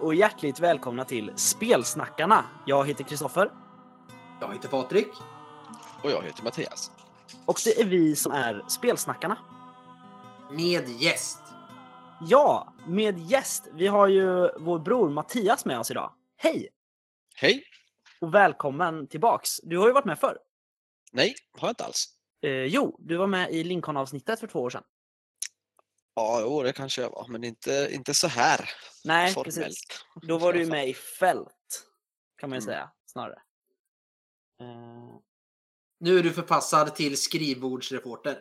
Och hjärtligt välkomna till Spelsnackarna. Jag heter Kristoffer Jag heter Patrik. Och jag heter Mattias. och det är vi som är Spelsnackarna. Med gäst. Ja, med gäst. Vi har ju vår bror Mattias med oss idag. Hej Hej! och välkommen tillbaks. Du har ju varit med förr. Nej, har jag inte alls. Eh, jo, du var med i Lincoln-avsnittet för två år sedan. Ja, jo, det kanske jag var, men inte, inte så här Nej, formellt. precis. Då var du med i fält, kan man ju Mm. säga snarare. Eh, Nu är du förpassad till skrivbordsreporter.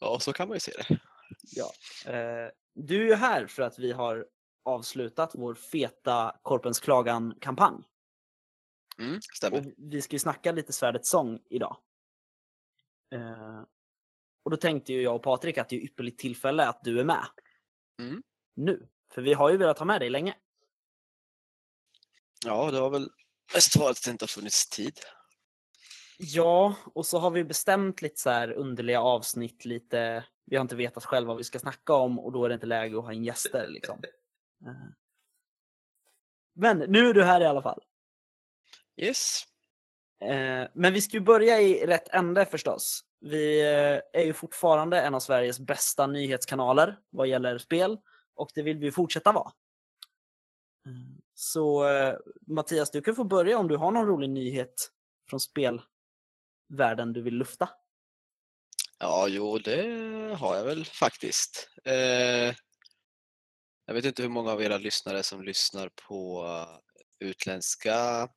Ja, så kan man ju se det. ja. Eh, du är ju här för att vi har avslutat vår feta Korpens Klagan-kampanj. Mm, stämmer. Och vi ska ju snacka lite Svärdets sång idag. Eh, och då tänkte ju jag och Patrik att det är ypperligt tillfälle att du är med. Mm. Nu. För vi har ju velat ha med dig länge. Ja, det har väl mest varit att det inte har funnits tid. Ja, och så har vi bestämt lite så här underliga avsnitt lite. Vi har inte vetat själva vad vi ska snacka om och då är det inte läge att ha in gäster liksom. Eh. Men nu är du här i alla fall. Yes. Eh, Men vi ska ju börja i rätt ände förstås. Vi eh, är ju fortfarande en av Sveriges bästa nyhetskanaler vad gäller spel och det vill vi fortsätta vara. Så eh, Mattias, du kan få börja om du har någon rolig nyhet från spelvärlden du vill lufta. Ja, jo, det har jag väl faktiskt. Eh, jag vet inte hur många av era lyssnare som lyssnar på eh, utländska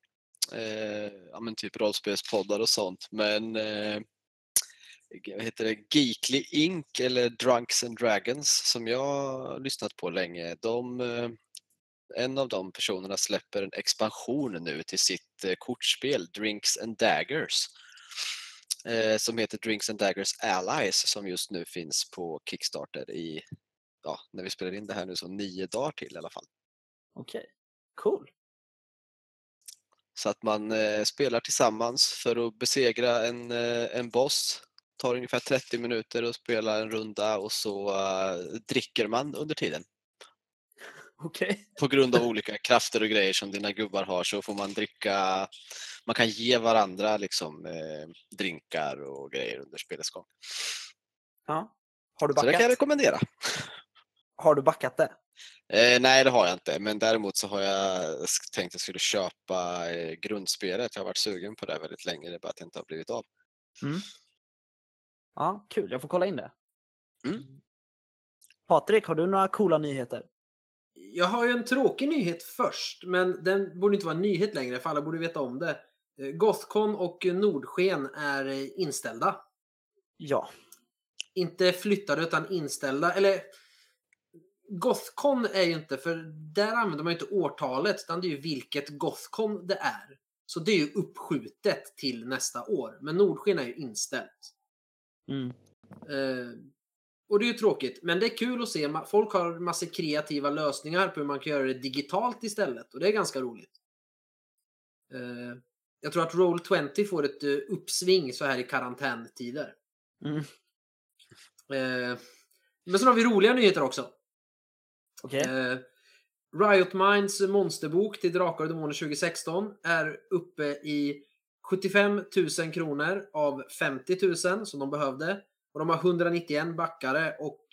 eh, ja, men typ rollspelspoddar och sånt, men eh, vad heter det, Geekly Inc eller Drunks and Dragons som jag lyssnat på länge, de, eh, en av de personerna släpper en expansion nu till sitt eh, kortspel Drinks and Daggers eh, som heter Drinks and Daggers Allies som just nu finns på Kickstarter i, ja, när vi spelar in det här nu så nio dagar till i alla fall. Okej, cool. Så att man eh, spelar tillsammans för att besegra en, eh, en boss. Tar ungefär 30 minuter att spela en runda och så eh, dricker man under tiden. Okej. På grund av olika krafter och grejer som dina gubbar har så får man dricka, man kan ge varandra liksom eh, drinkar och grejer under spelets gång. Ja. Har du Så det kan jag backat? rekommendera. Har du backat det? Eh, nej, det har jag inte, men däremot så har jag tänkt att jag skulle köpa eh, grundspelet. Jag har varit sugen på det väldigt länge, det är bara att det inte har blivit av. Mm. Ja, kul. Jag får kolla in det. Mm. Patrik, har du några coola nyheter? Jag har ju en tråkig nyhet först, men den borde inte vara en nyhet längre för alla borde veta om det. Eh, Gothcon och Nordsken är eh, inställda. Ja. Inte flyttade utan inställda. Eller Gothcon är ju inte, för där använder man ju inte årtalet, utan det är ju vilket Gothcon det är. Så det är ju uppskjutet till nästa år. Men Nordsken är ju inställt. Mm. Eh, och det är ju tråkigt, men det är kul att se. Folk har massor kreativa lösningar på hur man kan göra det digitalt istället och det är ganska roligt. Eh, jag tror att Roll20 får ett eh, uppsving så här i karantäntider. Mm. Eh, men sen har vi roliga nyheter också. Okej. Eh, Riot Minds monsterbok till Drakar och Demoner 2016 är uppe i 75 000 kronor av 50 000 som de behövde. Och de har 191 backare och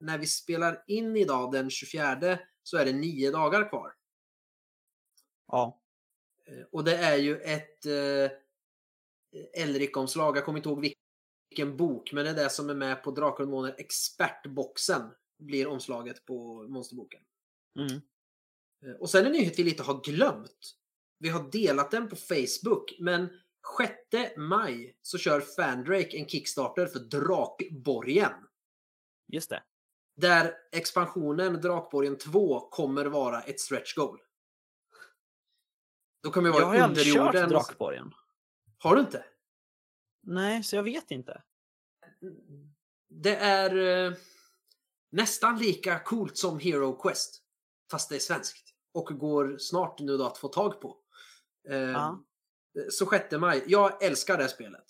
när vi spelar in idag den 24 så är det nio dagar kvar. Ja. Eh, Och det är ju ett eh, Elric-omslag. Jag kommer inte ihåg vilken bok, men det är det som är med på Drakar och Demoner expertboxen blir omslaget på monsterboken. Mm. Eh, Och sen en nyhet vi lite har glömt. Vi har delat den på Facebook, men 6 maj så kör Fandrake en Kickstarter för Drakborgen. Just det. Där expansionen Drakborgen 2 kommer vara ett stretch goal. Då kommer Jag vara har ju aldrig kört underjorden. Drakborgen. Har du inte? Nej, så jag vet inte. Det är eh, nästan lika coolt som Hero Quest. Fast det är svenskt. Och går snart nu då att få tag på. Eh, Ja. Så 6 maj. Jag älskar det spelet.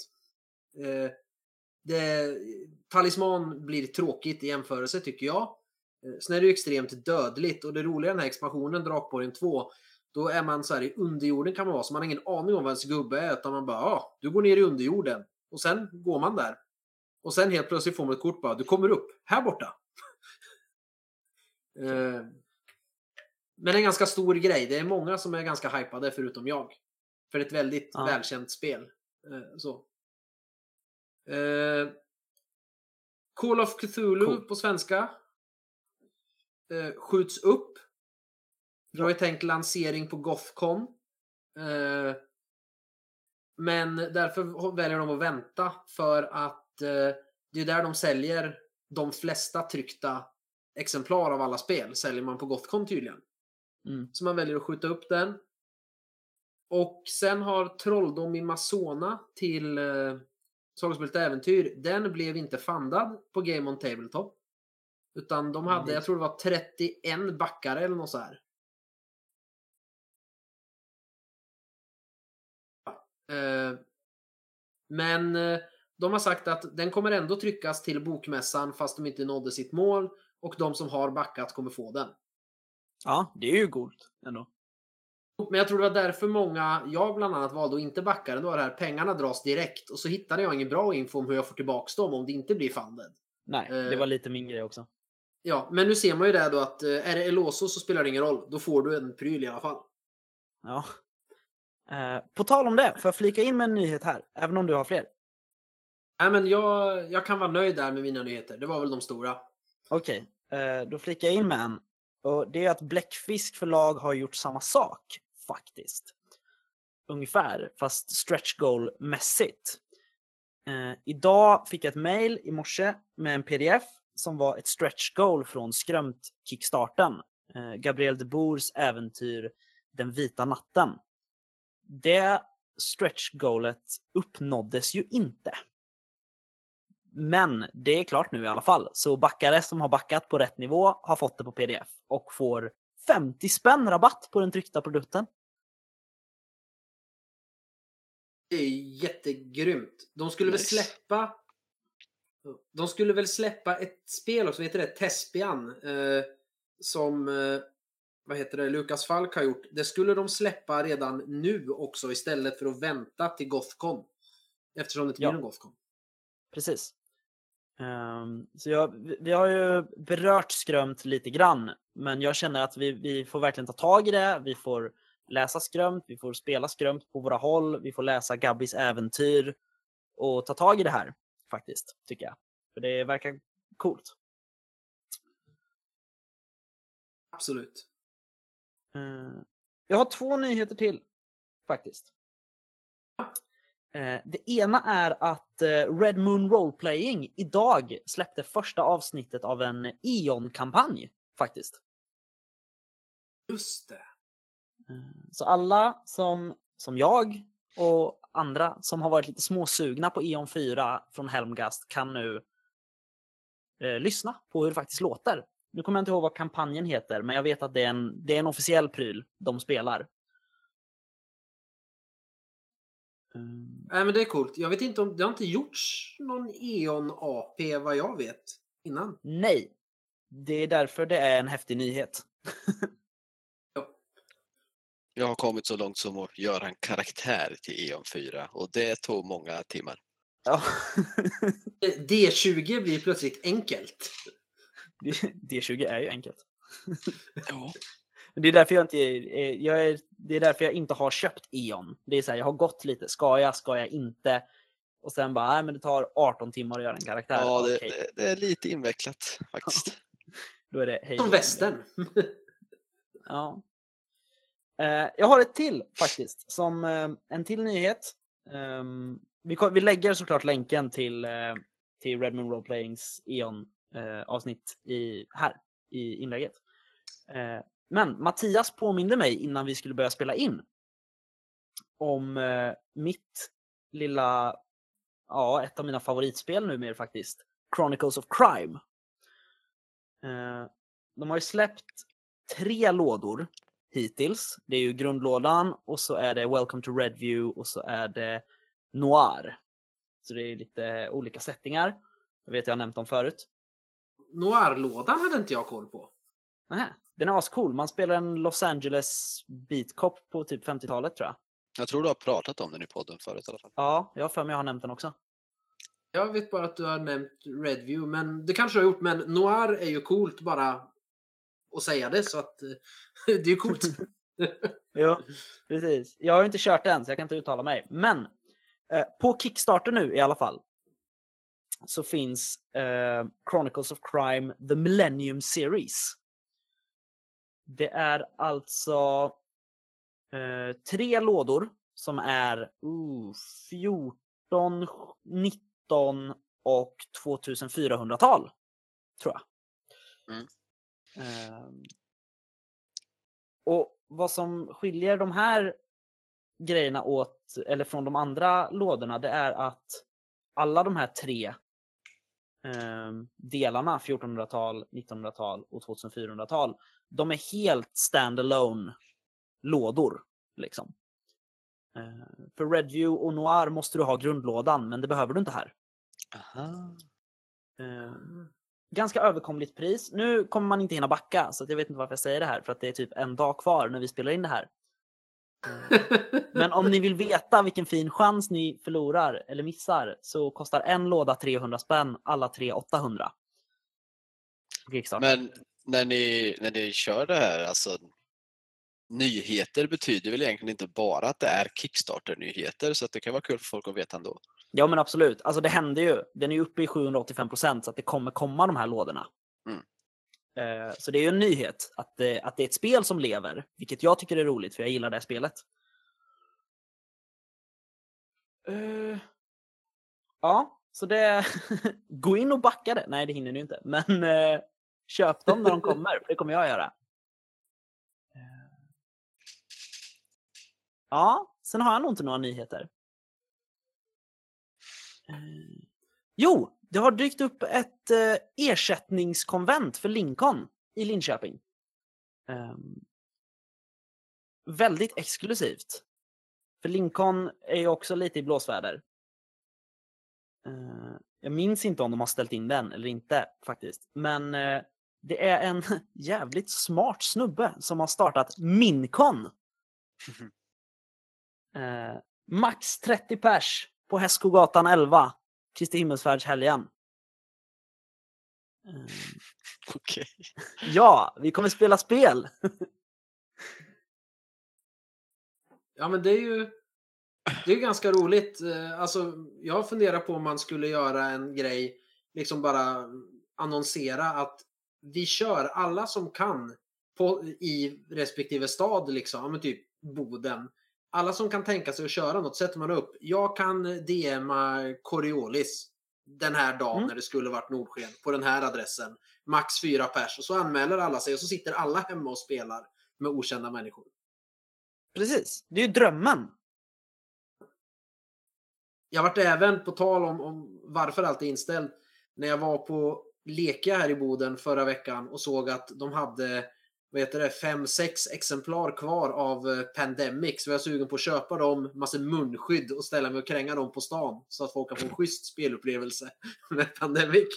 Eh, det, Talisman blir tråkigt i jämförelse tycker jag. Eh, Sen är det ju extremt dödligt och det roliga i den här expansionen Drakborgen 2 då är man så här i underjorden kan man vara så man har ingen aning om vad ens gubbe är utan man bara ja, du går ner i underjorden och sen går man där. Och sen helt plötsligt får man ett kort bara du kommer upp här borta. Eh, Men en ganska stor grej. Det är många som är ganska hypade förutom jag. För ett väldigt Ja. välkänt spel. Eh, Så. Eh, Call of Cthulhu Cool. på svenska. Eh, skjuts upp. Vi har ju tänkt lansering på Gothcon. Men därför väljer de att vänta för att det är där de säljer de flesta tryckta exemplar av alla spel. Säljer man på Gothcon tydligen. Mm. Så man väljer att skjuta upp den. Och sen har Trolldom i Masona till eh, Sagospel Äventyr. Den blev inte fundad på Game on Tabletop. Utan de hade, Nej. jag tror det var 31 backare eller något så här. Eh, Men eh, de har sagt att den kommer ändå tryckas till bokmässan fast de inte nådde sitt mål. Och de som har backat kommer få den. Ja, det är ju coolt ändå. Men jag tror det var därför många, jag bland annat, valde att inte backa den. Det var det här, pengarna dras direkt. Och så hittade jag ingen bra info om hur jag får tillbaks dem om det inte blir funded. Nej, det Eh. var lite min grej också. Ja, men nu ser man ju det då att eh, är det Eloso så spelar det ingen roll. Då får du en pryl i alla fall. Ja. Eh, på tal om det, får jag flika in med en nyhet här? Även om du har fler? Nej, men jag, jag kan vara nöjd där med mina nyheter. Det var väl de stora. Okej, eh, då flikar jag in med en. Och det är att Bläckfisk förlag har gjort samma sak, faktiskt. Ungefär, fast stretch goal-mässigt. Eh, idag fick jag ett mail i morse med en pdf som var ett stretch goal från Skrömt-kickstarten. Eh, Gabriel de Boers äventyr Den vita natten. Det stretch goalet uppnåddes ju inte. Men det är klart nu i alla fall. Så backare som har backat på rätt nivå har fått det på pdf och får 50 spänn rabatt på den tryckta produkten. Det är jättegrymt. De skulle väl Nice. släppa... De skulle väl släppa ett spel också, vad heter det? Tespian. Eh, som, eh, vad heter det, Lukas Falk har gjort. Det skulle de släppa redan nu också istället för att vänta till Gothcon. Eftersom det inte blir Ja. någon Gothcon. Precis. Ehm, så jag, vi- har ju berört Skrömt lite grann, men jag känner att vi, vi får verkligen ta tag i det. Vi får läsa Skrömt, vi får spela Skrömt på våra håll, vi får läsa Gabbis äventyr och ta tag i det här faktiskt, tycker jag. För det verkar coolt. Absolut. Eh, Jag har två nyheter till faktiskt. Eh, Det ena är att eh, Red Moon Roleplaying idag släppte första avsnittet av en Eon-kampanj faktiskt. Just det. Eh, Så alla som, som jag och andra som har varit lite småsugna på Eon 4 från Helmgast kan nu eh, lyssna på hur det faktiskt låter. Nu kommer jag inte ihåg vad kampanjen heter, men jag vet att det är en, det är en officiell pryl de spelar. Mm, Nej men det är coolt. Jag vet inte om det har inte gjorts någon E.ON AP vad jag vet innan. nej, det är därför det är en häftig nyhet. Jag har kommit så långt som att göra en karaktär till Eon 4 och det tog många timmar. Ja. D20 blir plötsligt enkelt. D20 är ju enkelt. Ja. Det är därför jag inte, jag är, det är därför jag inte har köpt E.ON. Det är så här, jag har gått lite, ska jag, ska jag inte? Och sen bara, nej men det tar 18 timmar att göra en karaktär. Ja, det, Okej, det, det är lite invecklat faktiskt. då är det hej Som västern. Ja. Eh, jag har ett till faktiskt, som eh, en till nyhet. Ehm, vi, vi lägger såklart länken till, eh, till Redmond Roleplayings E.ON eh, avsnitt i, här i inlägget. Men Mattias påminde mig innan vi skulle börja spela in om eh, mitt lilla, ja ett av mina favoritspel numera faktiskt, Chronicles of Crime. Eh, de har ju släppt tre lådor hittills. Det är ju grundlådan och så är det Welcome to Redview och så är det Noir. Så det är lite olika settingar. Jag vet jag har nämnt dem förut. Noir-lådan hade inte jag koll på. Nähä, Den är ascool. Man spelar en Los Angeles beatcop på typ 50-talet tror jag. Jag tror du har pratat om den i podden förut i alla fall. Ja, jag har för mig jag har nämnt den också. Jag vet bara att du har nämnt Redview, men det kanske du har gjort. Men Noir är ju coolt bara att säga det, så att eh, det är ju coolt. Jo, precis. Jag har inte kört den så jag kan inte uttala mig. Men eh, på Kickstarter nu i alla fall så finns eh, Chronicles of Crime The Millennium Series. Det är alltså eh, tre lådor som är uh, 14, 19 och 2400-tal. Tror jag. Mm. Ehm, och vad som skiljer de här grejerna åt, eller från de andra lådorna, det är att alla de här tre delarna, 1400-tal, 1900-tal och 2400-tal, de är helt standalone lådor. Liksom. Eh, för Redview och Noir måste du ha grundlådan, men det behöver du inte här. Aha. Eh, ganska överkomligt pris. Nu kommer man inte hinna backa, så jag vet inte varför jag säger det här, för att det är typ en dag kvar när vi spelar in det här. Men om ni vill veta vilken fin chans ni förlorar eller missar så kostar en låda 300 spänn, alla tre 800. på Kickstarter. Men när ni, när ni kör det här, alltså nyheter betyder väl egentligen inte bara att det är Kickstarter-nyheter, så att det kan vara kul för folk att veta ändå. Ja men absolut, alltså det händer ju. Den är ju uppe i 785 procent så att det kommer komma de här lådorna. Eh, Så det är ju en nyhet att det, att det är ett spel som lever, vilket jag tycker är roligt för jag gillar det här spelet. Eh, Ja, så det... Gå in och backa det. Nej, det hinner ni inte. Men eh, köp dem när de kommer, för det kommer jag göra. Ja, sen har jag nog inte några nyheter. Jo, det har dykt upp ett eh, ersättningskonvent för Lincoln i Linköping. Ehm, väldigt exklusivt. För Lincoln är ju också lite i blåsväder. Eh, jag minns inte om de har ställt in den eller inte faktiskt. Men eh, det är en jävligt smart snubbe som har startat Mincon. Eh, max 30 pers på Hästskogatan 11, Kristi himmelsfärdshelgen. Eh, Okej. ja, vi kommer spela spel. Ja, men det är ju det är ganska roligt. Eh, Alltså, jag funderar på om man skulle göra en grej, liksom bara annonsera att vi kör alla som kan på, i respektive stad, liksom, typ Boden. Alla som kan tänka sig att köra något sätter man upp. Jag kan DMa Coriolis den här dagen Mm. när det skulle varit Nordsken på den här adressen. Max fyra pers och så anmäler alla sig och så sitter alla hemma och spelar med okända människor. Precis, det är ju drömmen. Jag vart även, på tal om, om varför allt är inställt, när jag var på Leka här i Boden förra veckan och såg att de hade vad heter det, fem, sex exemplar kvar av eh, Pandemic. Så jag var sugen på att köpa dem, massor munskydd och ställa mig och kränga dem på stan. Så att folk kan få en schysst spelupplevelse med Pandemic.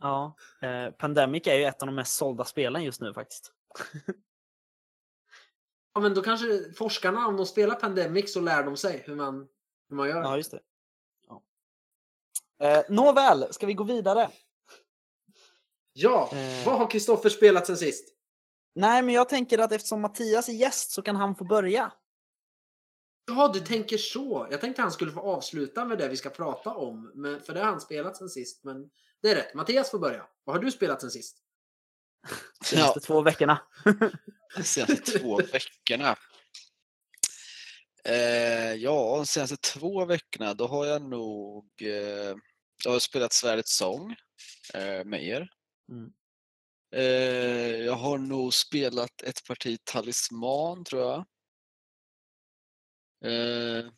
Ja, eh, Pandemic är ju ett av de mest sålda spelen just nu faktiskt. Ja, men då kanske forskarna, om de spelar Pandemic så lär de sig hur man, hur man gör. Ja, just det. Ja. Eh, nåväl, ska vi gå vidare? Ja, Eh. vad har Kristoffer spelat sen sist? Nej, men jag tänker att eftersom Mattias är gäst så kan han få börja. Ja, du tänker så. Jag tänkte han skulle få avsluta med det vi ska prata om. Men, för det har han spelat sen sist. Men det är rätt. Mattias får börja. Vad har du spelat sen sist? Senaste två veckorna. De senaste två veckorna. Eh, ja, de senaste två veckorna då har jag nog eh, jag har spelat Svärdets sång eh, med er. Mm. Eh, jag har nog spelat ett parti Talisman tror jag. Eh,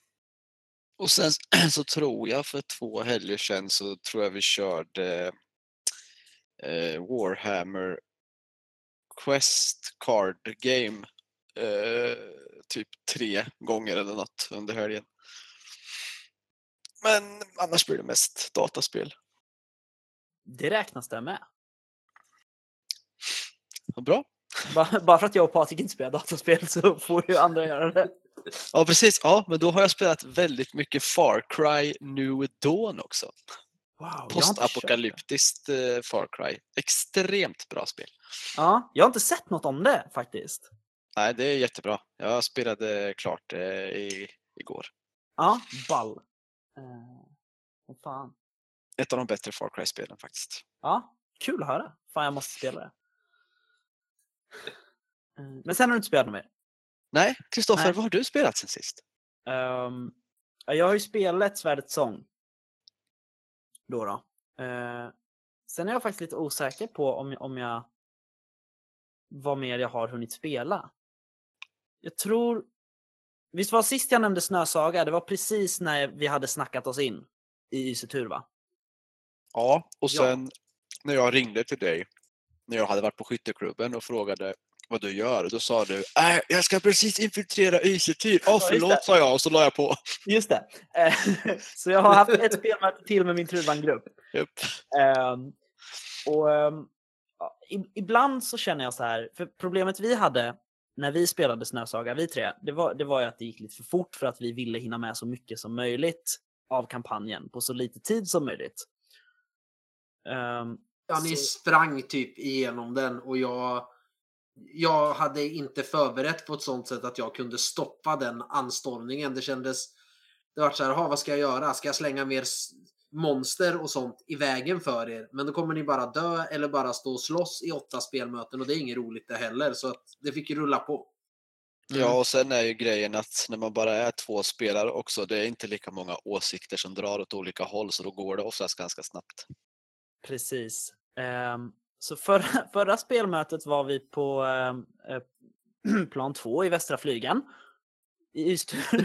och sen så tror jag för två helger sedan så tror jag vi körde eh, Warhammer Quest Card Game eh, typ tre gånger eller något under helgen. Men annars blir det mest dataspel. Det räknas det med. Bra. Bara, för att jag och Patrik inte spelar dataspel så får ju andra göra det. Ja, precis. Ja, men då har jag spelat väldigt mycket Far Cry New Dawn också. Wow. Postapokalyptiskt eh, Far Cry. Extremt bra spel. Ja, jag har inte sett något om det faktiskt. Nej, det är jättebra. Jag spelade klart det i, igår. Ja, ball. Vad fan. Ett av de bättre Far Cry-spelen faktiskt. Ja, kul att höra. Fan, jag måste spela det. Eh, Men sen har du inte spelat något mer? Nej, Kristoffer, vad har du spelat sen sist? Ja, jag har ju spelat Svärdets sång. Då då. Eh, sen är jag faktiskt lite osäker på om, om jag vad mer jag har hunnit spela. Jag tror... Visst var sist jag nämnde Snösaga, det var precis när vi hade snackat oss in i Ysetur va? Ja, och Ja. sen när jag ringde till dig när jag hade varit på skytteklubben och frågade vad du gör, då sa du äh, jag ska precis infiltrera Ysetyr. Åh, just förlåt, sa jag och så la jag på. Just det. Eh, Så jag har haft ett spelmöte till med min Truban-grupp. Ehm, och ehm, ja, i- ibland så känner jag så här, för problemet vi hade när vi spelade Snösaga, vi tre, det var, det var ju att det gick lite för fort för att vi ville hinna med så mycket som möjligt av kampanjen på så lite tid som möjligt. Ehm, Ja, ni Så- sprang typ igenom den och jag, jag hade inte förberett på ett sånt sätt att jag kunde stoppa den anstormningen. Det kändes... Det var så här, "Jaha, vad ska jag göra? Ska jag slänga mer monster och sånt i vägen för er? Men då kommer ni bara dö eller bara stå och slåss i åtta spelmöten och det är inget roligt det heller. Så att det fick ju rulla på. Ja, och sen är ju grejen att när man bara är två spelare också, det är inte lika många åsikter som drar åt olika håll, så då går det oftast ganska snabbt. Precis. Ehm, så förra, förra spelmötet var vi på ehm, plan två i Västra Flygan i Ystad.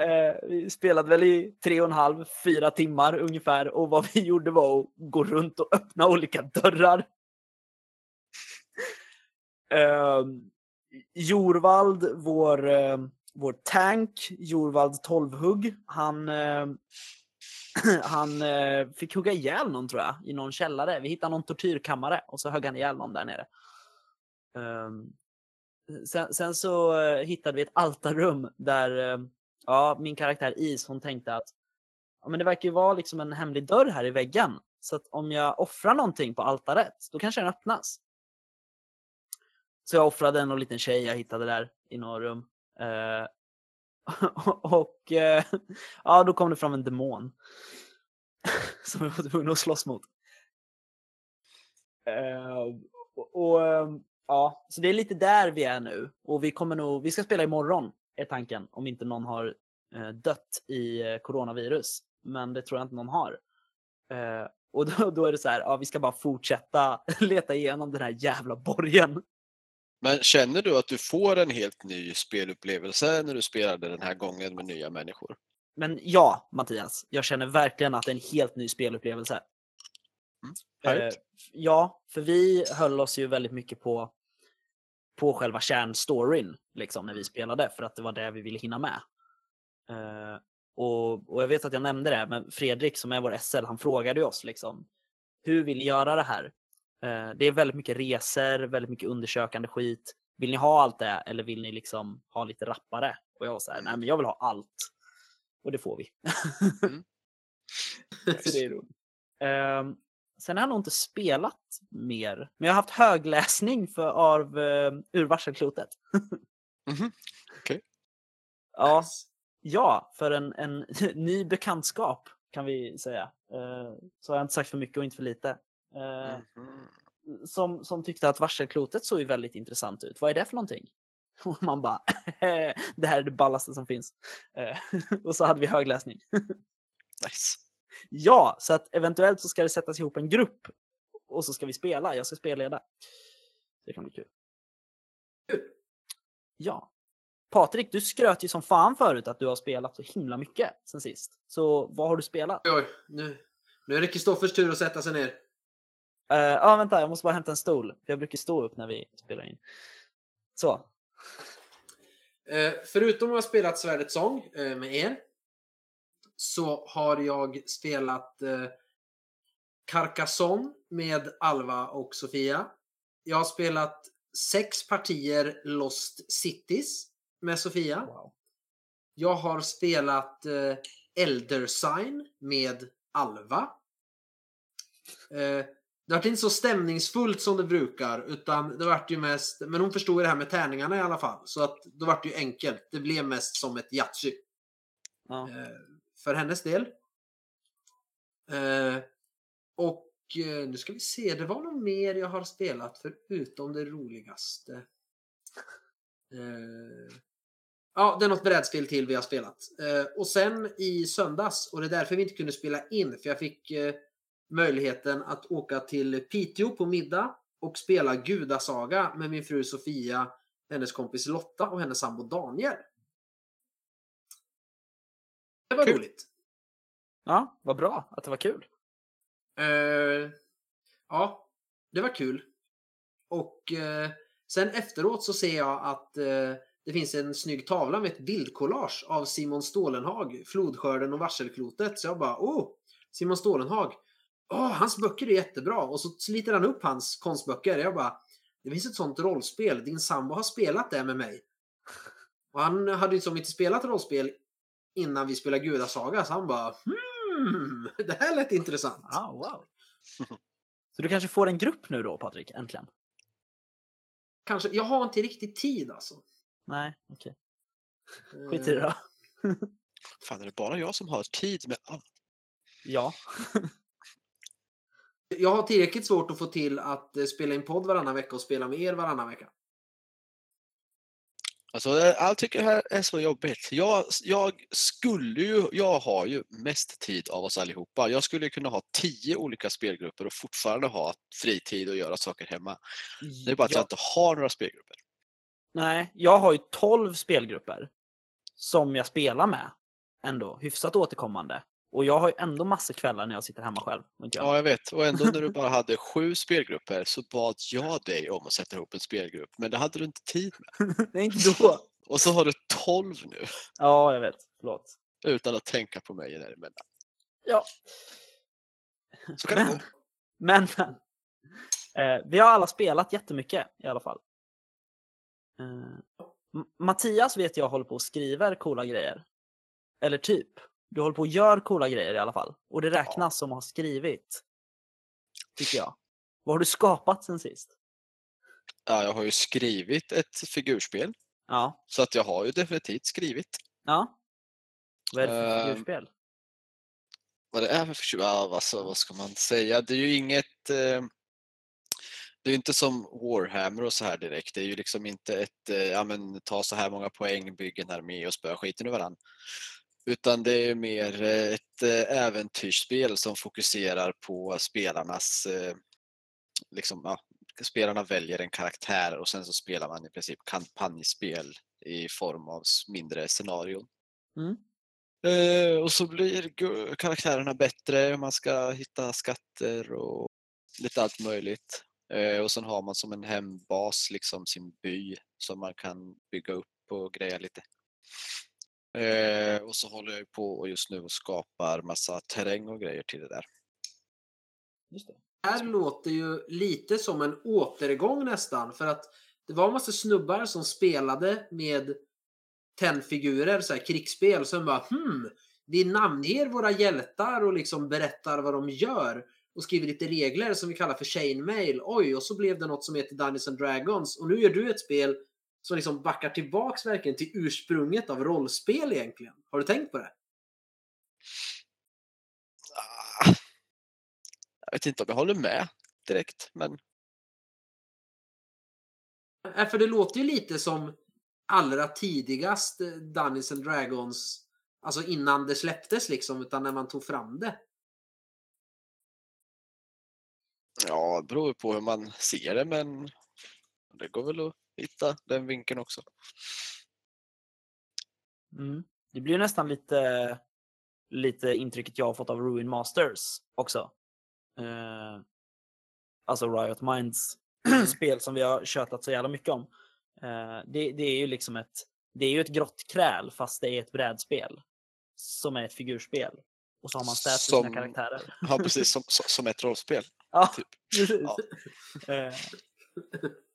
Ehm, vi spelade väl i tre och en halv, fyra timmar ungefär och vad vi gjorde var att gå runt och öppna olika dörrar. Jorvald, vår, vår tank, Jorvald 12-hugg, han, han eh, fick hugga ihjäl någon tror jag i någon källare. Vi hittade någon tortyrkammare och så högg han ihjäl någon där nere. Um, sen, sen så eh, hittade vi ett altarrum där eh, ja, min karaktär Is hon tänkte att ja, men det verkar ju vara liksom en hemlig dörr här i väggen. Så att om jag offrar någonting på altaret, då kanske den öppnas. Så jag offrade en liten tjej jag hittade där i några rum. Eh, Och eh, ja, då kom det fram en demon. som jag var tvungen att slåss mot. Eh, och, och ehm, ja, så det är lite där vi är nu. Och vi kommer nog, vi ska spela imorgon, är tanken. Om inte någon har eh, dött i eh, coronavirus. Men det tror jag inte någon har. Eh, och då, då är det så här, ja vi ska bara fortsätta leta igenom den här jävla borgen. Men känner du att du får en helt ny spelupplevelse när du spelade den här gången med nya människor? Men ja, Mattias, jag känner verkligen att det är en helt ny spelupplevelse. Härligt. Eh, ja, för vi höll oss ju väldigt mycket på, på själva kärnstoryn liksom, när vi spelade, för att det var det vi ville hinna med. Eh, och, och jag vet att jag nämnde det, men Fredrik som är vår SL, han frågade ju oss liksom, hur vill ni göra det här? Eh, det är väldigt mycket resor, väldigt mycket undersökande skit. Vill ni ha allt det eller vill ni liksom ha lite rappare? Och jag var så här, nej men jag vill ha allt. Och det får vi. Mm. det är roligt. Ehm, sen har jag nog inte spelat mer, men jag har haft högläsning för, av uh, Ur varselklotet. Mhm, okej. Ja, ja, för en, en ny bekantskap kan vi säga. Eh, så har jag inte sagt för mycket och inte för lite. Eh, Mhm. som, som tyckte att varselklotet såg ju väldigt intressant ut. Vad är det för någonting? Och man bara, det här är det ballaste som finns. Eh, och så hade vi högläsning. Nice. Ja, så att eventuellt så ska det sättas ihop en grupp och så ska vi spela. Jag ska spelleda. Det kan bli kul. Kul. Ja. Patrik, du skröt ju som fan förut att du har spelat så himla mycket sen sist. Så vad har du spelat? Oj, nu, nu är det Kristoffers tur att sätta sig ner. Eh, Ja, vänta, jag måste bara hämta en stol. Jag brukar stå upp när vi spelar in. Så. Eh, förutom att ha spelat Svärdets sång eh, med er så har jag spelat eh, Carcassonne med Alva och Sofia. Jag har spelat sex partier Lost Cities med Sofia. Wow. Jag har spelat Elder Sign med Alva. Det vart inte så stämningsfullt som det brukar, utan det vart ju mest... Men hon förstod ju det här med tärningarna i alla fall, så att då vart det ju enkelt. Det blev mest som ett Yatzy Ja. eh, för hennes del. Eh, och eh, nu ska vi se, det var nog mer jag har spelat förutom det roligaste. Ja, det är något brädspel till vi har spelat. Och sen i söndags, och det är därför vi inte kunde spela in, för jag fick möjligheten att åka till Piteå på middag och spela Gudasaga med min fru Sofia, hennes kompis Lotta och hennes sambo Daniel. Det var Kul. roligt. ja, vad bra att det var kul. Eh, ja, det var kul. Och eh, sen efteråt så ser jag att eh, det finns en snygg tavla med ett bildkollage av Simon Stålenhag, Flodskörden och Varselklotet. Så jag bara, oh, Simon Stålenhag. Åh, hans böcker är jättebra. Och så sliter han upp hans konstböcker. Jag bara, det finns ett sånt rollspel. Din sambo har spelat det med mig. Och han hade ju som inte spelat rollspel innan vi spelade Gudasaga. Så han bara, hmm, det här lät intressant. Ah, wow. Så du kanske får en grupp nu då, Patrik? Äntligen? Kanske, jag har inte riktigt tid alltså. Nej, okej. Skit i det Eh, då. Fan, är det bara jag som har tid med allt? Ja. Jag har tillräckligt svårt att få till att eh, spela in podd varannan vecka och spela med er varannan vecka. Alltså, jag tycker det här är så jobbigt. Jag, jag skulle ju, jag har ju mest tid av oss allihopa. Jag skulle ju kunna ha tio olika spelgrupper och fortfarande ha fritid och göra saker hemma. Det är bara att jag Ja. inte har några spelgrupper. Nej, jag har ju 12 spelgrupper som jag spelar med ändå hyfsat återkommande. Och jag har ju ändå massor kvällar när jag sitter hemma själv. Ja, jag vet. Och ändå när du bara hade sju spelgrupper så bad jag dig om att sätta ihop en spelgrupp. Men det hade du inte tid med. Nej, inte då. Och så har du tolv nu Ja, jag vet. Förlåt. utan att tänka på mig däremellan. Ja. Så kan det gå. Men, men. Eh, vi har alla spelat jättemycket i alla fall. Eh, Mattias vet jag håller på och skriver coola grejer. Eller typ. Du håller på och gör coola grejer i alla fall. Och det räknas som att ha skrivit. Tycker jag. Vad har du skapat sen sist? Ja, jag har ju skrivit ett figurspel. Ja. Så att jag har ju definitivt skrivit. Ja. Vad är det för Ehm, figurspel? Vad det är för ja, alltså, vad ska man säga? Det är ju inget... Eh, det är inte som Warhammer och så här direkt. Det är ju liksom inte ett eh, ja, men, ta så här många poäng, bygga en armé och spöa skiten ur varandra. Utan det är mer eh, ett eh, äventyrsspel som fokuserar på spelarnas... Eh, liksom, ja, spelarna väljer en karaktär och sen så spelar man i princip kampanjspel i form av mindre scenarion. Mm. Och så blir karaktärerna bättre, man ska hitta skatter och lite allt möjligt. Och sen har man som en hembas liksom sin by som man kan bygga upp och greja lite. Eh, och så håller jag på just nu och skapar massa terräng och grejer till det där. Just det. Det här låter ju lite som en återgång nästan. För att det var en massa snubbar som spelade med tennfigurer, så här krigsspel. Sen bara hmm, vi namnger våra hjältar och liksom berättar vad de gör. Och skriver lite regler som vi kallar för chainmail. Oj, och så blev det något som heter Dungeons and Dragons. Och nu gör du ett spel som liksom backar tillbaks verkligen till ursprunget av rollspel egentligen. Har du tänkt på det? Ah, Jag vet inte om jag håller med direkt, men Äh, För det låter ju lite som allra tidigast eh, Dungeons and Dragons, alltså innan det släpptes liksom, utan när man tog fram det. ja, det beror ju på hur man ser det, men det går väl att hitta den vinkeln också. Mm. Det blir nästan lite, lite intrycket jag har fått av Ruin Masters också. Eh, alltså Riot Minds spel som vi har tjötat så jävla mycket om. Eh, det, det är ju liksom ett, det är ju ett grottkräl fast det är ett brädspel. Som är ett figurspel. Och så har man stats Som- sina karaktärer. Ja, precis. Som, som, som ett rollspel. Ja, Typ. precis. Ja. Eh,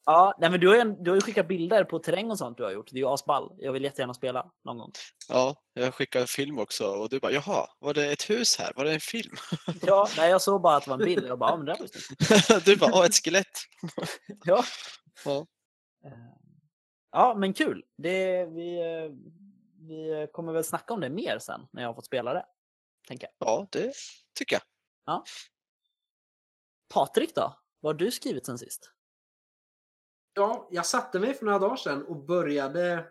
Ja, nej, men du har, ju, du har ju skickat bilder på terräng och sånt du har gjort. Det är ju asball. Jag vill jättegärna spela någon gång. Ja, jag skickade en film också och du bara jaha, var det ett hus här? Var det en film? Ja, nej, jag såg bara att det var en bild. Jag bara, ja, men det var du bara, åh ett skelett. Ja. Ja. Eh, Ja, men kul. Det, vi, eh, vi kommer väl snacka om det mer sen när jag har fått spela det. Tänker jag. Ja, det tycker jag. Patrik då? Vad har du skrivit sen sist? Ja, jag satte mig för några dagar sedan och började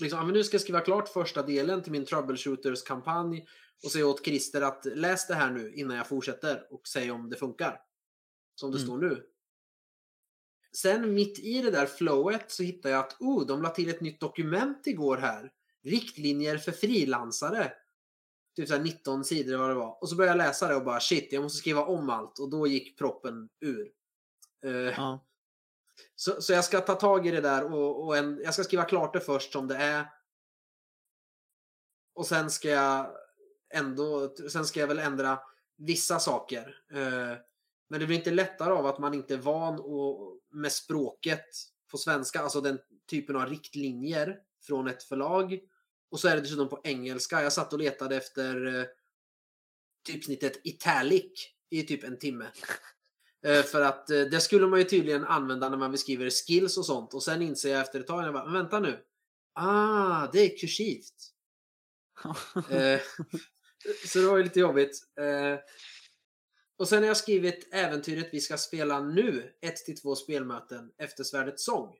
liksom, nu ska jag skriva klart första delen till min Troubleshooters-kampanj och säga åt Christer att läs det här nu innan jag fortsätter och säg om det funkar. Som det Mm. står nu. Sen mitt i det där flowet så hittar jag att oh, de la till ett nytt dokument igår här. Riktlinjer för frilansare. Typ så här 19 sidor eller vad det var. Och så började jag läsa det och bara shit, jag måste skriva om allt. Och då gick proppen ur. Eh, Ja så, så jag ska ta tag i det där och, och en, jag ska skriva klart det först som det är. Och sen ska jag ändå, sen ska jag väl ändra vissa saker. Eh, men det blir inte lättare av att man inte är van och, med språket på svenska, alltså den typen av riktlinjer från ett förlag. Och så är det dessutom på engelska. Jag satt och letade efter eh, typsnittet italic i typ en timme. Eh, För att eh, det skulle man ju tydligen använda när man beskriver skills och sånt. Och sen inser jag efter ett tag, jag bara, vänta nu. Ah, det är kursivt. Eh, så det var ju lite jobbigt. Och sen har jag skrivit äventyret vi ska spela nu, 1-2 spelmöten efter Svärdets sång.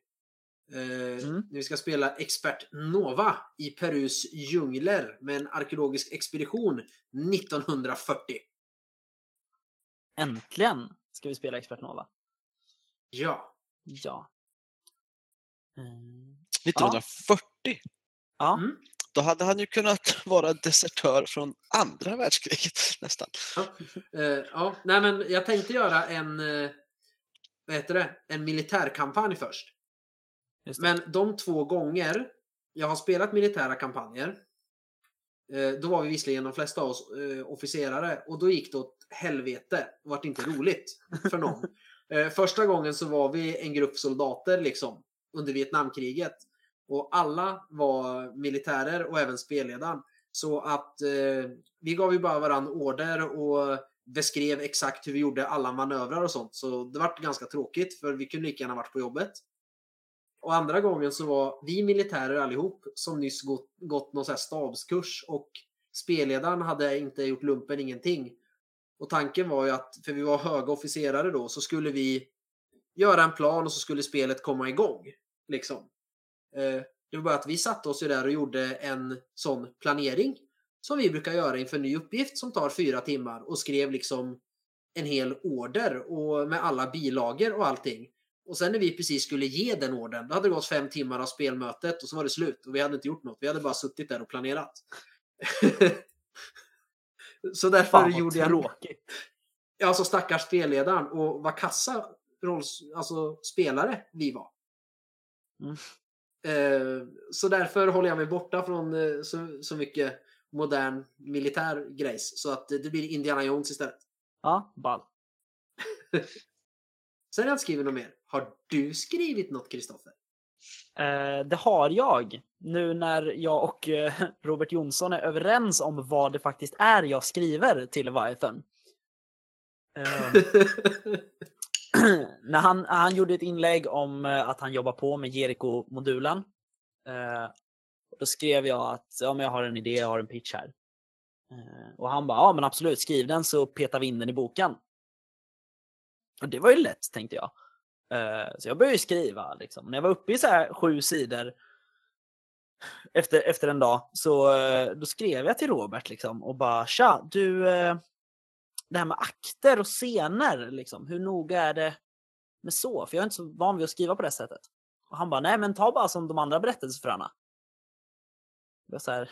Mm. Vi ska spela Expert Nova i Perus djungler med en arkeologisk expedition 1940. Äntligen ska vi spela Expert Nova. Ja. Ja. Eh, 1940, Ja, Mm. då hade han ju kunnat vara desertör från andra världskriget nästan. Eh, ja, nej men jag tänkte göra en, eh, vad heter det, en militärkampanj först. just det. Men de två gånger jag har spelat militära kampanjer, då var vi visserligen de flesta av oss eh, officerare och då gick det åt helvete. Det vart inte roligt för någon. Eh, Första gången så var vi en grupp soldater liksom under Vietnamkriget och alla var militärer och även spelledaren. Så att eh, vi gav ju bara varann order och beskrev exakt hur vi gjorde alla manövrar och sånt. Så det vart ganska tråkigt för vi kunde lika gärna varit på jobbet. Och andra gången så var vi militärer allihop som nyss gått, gått någon så här stabskurs och spelledaren hade inte gjort lumpen ingenting. Och tanken var ju att, för vi var höga officerare då, så skulle vi göra en plan och så skulle spelet komma igång. Liksom. Eh, det var bara att vi satte oss ju där och gjorde en sån planering som vi brukar göra inför en ny uppgift som tar fyra timmar och skrev liksom en hel order och med alla bilagor och allting. Och sen när vi precis skulle ge den orden, då hade det gått fem timmar av spelmötet och så var det slut och vi hade inte gjort något. Vi hade bara suttit där och planerat. så därför Fan gjorde jag tråkigt. Ja, alltså stackars spelledaren och vad kassa rolls, alltså spelare vi var. Mm. Eh, så därför håller jag mig borta från eh, så, så mycket modern militär grejs. Så att det blir Indiana Jones istället. Ja, ball. Sen har jag inte skrivit något mer. Har du skrivit något Kristoffer? Eh, det har jag. Nu när jag och eh, Robert Jonsson är överens om vad det faktiskt är jag skriver till Leviathan. Eh, när han, han gjorde ett inlägg om eh, att han jobbar på med Jericho-modulen. Eh, då skrev jag att ja, men jag har en idé, jag har en pitch här. Eh, och han bara, ja men absolut, skriv den så petar vi in den i boken. Och det var ju lätt tänkte jag. Eh, så jag började ju skriva. Liksom. När jag var uppe i så här sju sidor efter, efter en dag så eh, då skrev jag till Robert liksom, och bara tja, du, eh, det här med akter och scener, liksom, hur noga är det med så? För jag är inte så van vid att skriva på det sättet. Och han bara, nej men ta bara som de andra berättelsefröna. Jag så här,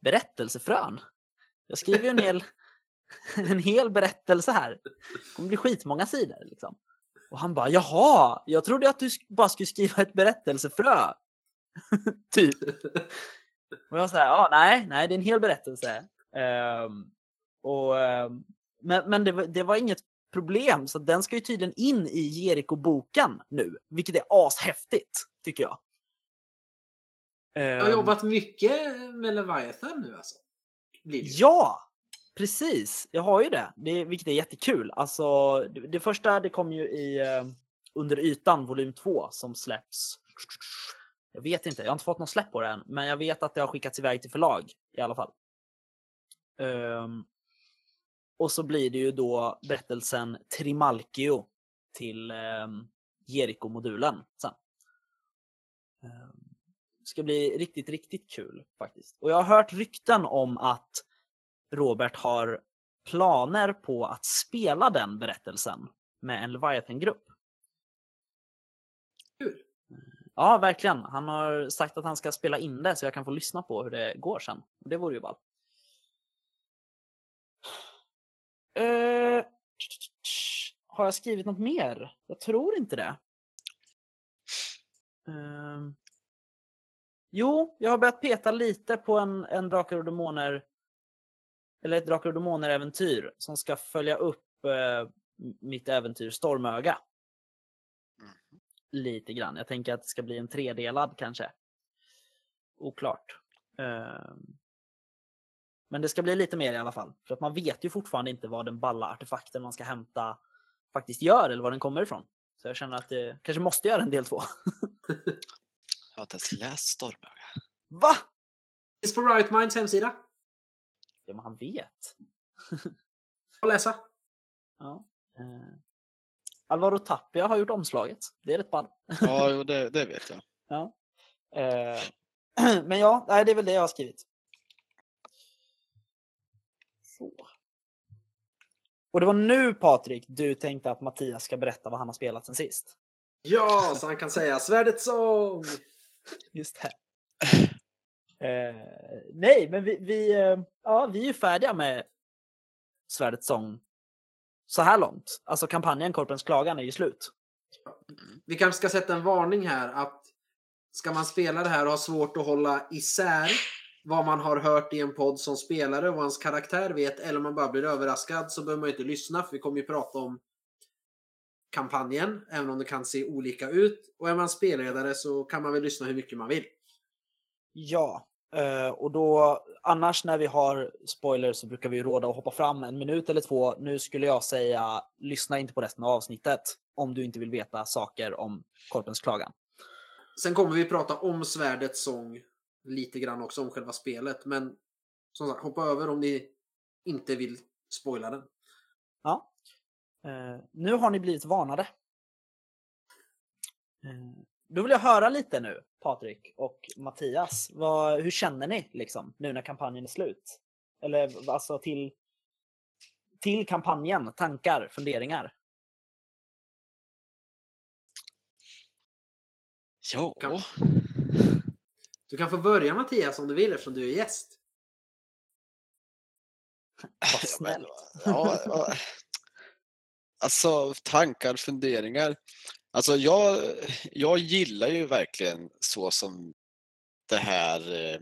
berättelsefrön? Jag skriver ju en hel, en hel berättelse här. Det kommer bli skitmånga sidor. Liksom. Och han bara, jaha, jag trodde att du bara skulle skriva ett berättelsefrö. typ. Och jag sa, ja, nej, nej, det är en hel berättelse. Ehm, Och, eh, men men det, var- det var inget problem, så den ska ju tydligen in i Jeriko-boken nu, vilket är ashäftigt, tycker jag. Jag har Ehm, jobbat mycket med Leviathan nu alltså. Ja, precis. Jag har ju det, det vilket är jättekul. Alltså, det, det första det kom ju i eh, Under ytan volym 2 som släpps. Jag vet inte, jag har inte fått något släpp på det än, men jag vet att det har skickats iväg till förlag i alla fall. Um, och så blir det ju då berättelsen Trimalchio till um, Jeriko-modulen sen. Um, det ska bli riktigt, riktigt kul faktiskt. Och jag har hört rykten om att Robert har planer på att spela den berättelsen med en Leviathan-grupp. Kul. Ja, verkligen. Han har sagt att han ska spela in det så jag kan få lyssna på hur det går sen. Det vore ju ball. Eh, har jag skrivit något mer? Jag tror inte det. Ehm. jo, jag har börjat peta lite på en, en Drakar och Demoner eller ett Drakar och Demoner-äventyr som ska följa upp eh, mitt äventyr Stormöga. Mhm. Lite grann. Jag tänker att det ska bli en tredelad kanske. Oklart. Ehm. Men det ska bli lite mer i alla fall. För att man vet ju fortfarande inte vad den balla artefakten man ska hämta faktiskt gör eller var den kommer ifrån. Så jag känner att det kanske måste göra en del två. Jag har inte ens läst Stormöga. Va? Finns på Riot Minds hemsida. Ja, men han vet. Att läsa. Ja. Eh. Alvaro Tapia har gjort omslaget. Det är rätt ball. Ja, jo, det, det vet jag. Ja. Eh. Men ja, nej, det är väl det jag har skrivit. Så. Och det var nu Patrik, du tänkte att Mattias ska berätta vad han har spelat sen sist. Ja, så han kan säga Svärdets sång. Just det. Eh, nej, men vi, vi, eh, ja, vi är färdiga med Svärdets sång så här långt. Alltså kampanjen Korpens klagan är ju slut. Vi kanske ska sätta en varning här att ska man spela det här och ha svårt att hålla isär vad man har hört i en podd som spelare och vad ens karaktär vet eller om man bara blir överraskad så behöver man inte lyssna för vi kommer ju prata om kampanjen även om det kan se olika ut och är man spelledare så kan man väl lyssna hur mycket man vill. Ja, eh, och då annars när vi har spoilers så brukar vi råda att hoppa fram en minut eller två. Nu skulle jag säga lyssna inte på resten av avsnittet om du inte vill veta saker om Korpens klagan. Sen kommer vi prata om Svärdets sång lite grann också om själva spelet men som sagt hoppa över om ni inte vill spoila den. Ja. Eh, nu har ni blivit varnade. Eh, då vill jag höra lite nu, Patrik och Mattias. Vad, hur känner ni liksom nu när kampanjen är slut? Eller alltså till, till kampanjen, tankar, funderingar? Ja, Du kan få börja Mattias om du vill eftersom du är gäst. Vad Ja, men, snällt. ja, ja. Alltså tankar, funderingar. Alltså jag, jag gillar ju verkligen så som det här eh,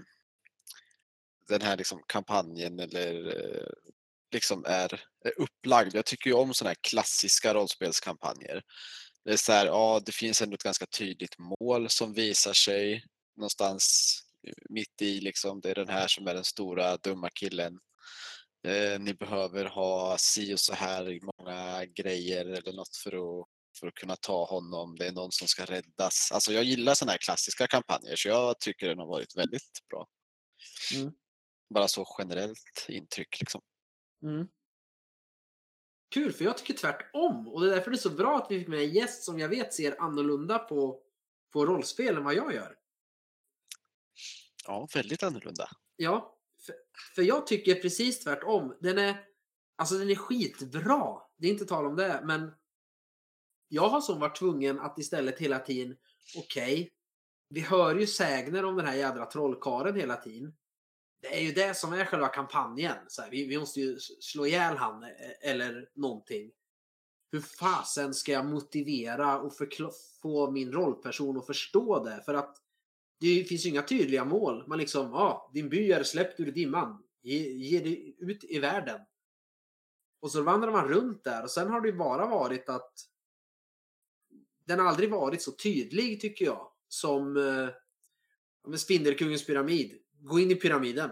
den här liksom kampanjen eller eh, liksom är, är upplagd. Jag tycker ju om sådana här klassiska rollspelskampanjer. Det är så här, ja, det finns ändå ett ganska tydligt mål som visar sig någonstans mitt i liksom. Det är den här som är den stora dumma killen eh, ni behöver ha si och så här många grejer eller något för att, för att kunna ta honom. Det är någon som ska räddas. Alltså jag gillar sådana här klassiska kampanjer så jag tycker den har varit väldigt bra. Mm. Bara så generellt intryck liksom. Mm. Kul, för jag tycker tvärtom. Och det är därför det är så bra att vi fick med en gäst som jag vet ser annorlunda på, på rollspel än vad jag gör. Ja, väldigt annorlunda. Ja, för, för jag tycker precis tvärtom. Den är, alltså den är skitbra. Det är inte tal om det, men jag har som varit tvungen att istället hela tiden, okej, vi hör ju sägner om den här jädra trollkaren hela tiden. Det är ju det som är själva kampanjen. Så här, vi, vi måste ju slå ihjäl han e-, eller någonting. Hur fasen ska jag motivera och få min rollperson att förstå det? För att det finns ju inga tydliga mål. Man liksom, ja, ah, din by är släppt ur dimman. Ge, ge dig ut i världen. Och så vandrar man runt där och sen har det ju bara varit att den har aldrig varit så tydlig tycker jag som eh, Spindelkungens pyramid. Gå in i pyramiden.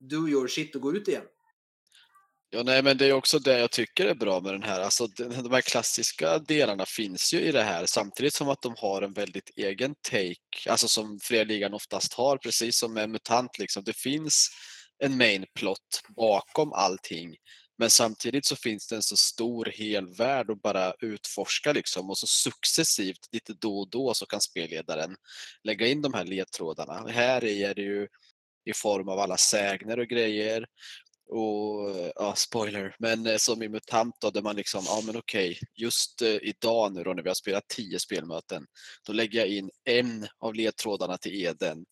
Do your shit och gå ut igen. Ja, nej, men det är också det jag tycker är bra med den här. Alltså, de här klassiska delarna finns ju i det här samtidigt som att de har en väldigt egen take, alltså som Fredligan oftast har, precis som med MUTANT. Liksom. Det finns en main plot bakom allting. Men samtidigt så finns det en så stor hel värld att bara utforska liksom och så successivt lite då och då så kan spelledaren lägga in de här ledtrådarna. Här är det ju i form av alla sägner och grejer och ja, spoiler, men eh, som i MUTANT då, där man liksom, ja men okej, just eh, idag nu då när vi har spelat tio spelmöten, då lägger jag in en av ledtrådarna till Eden.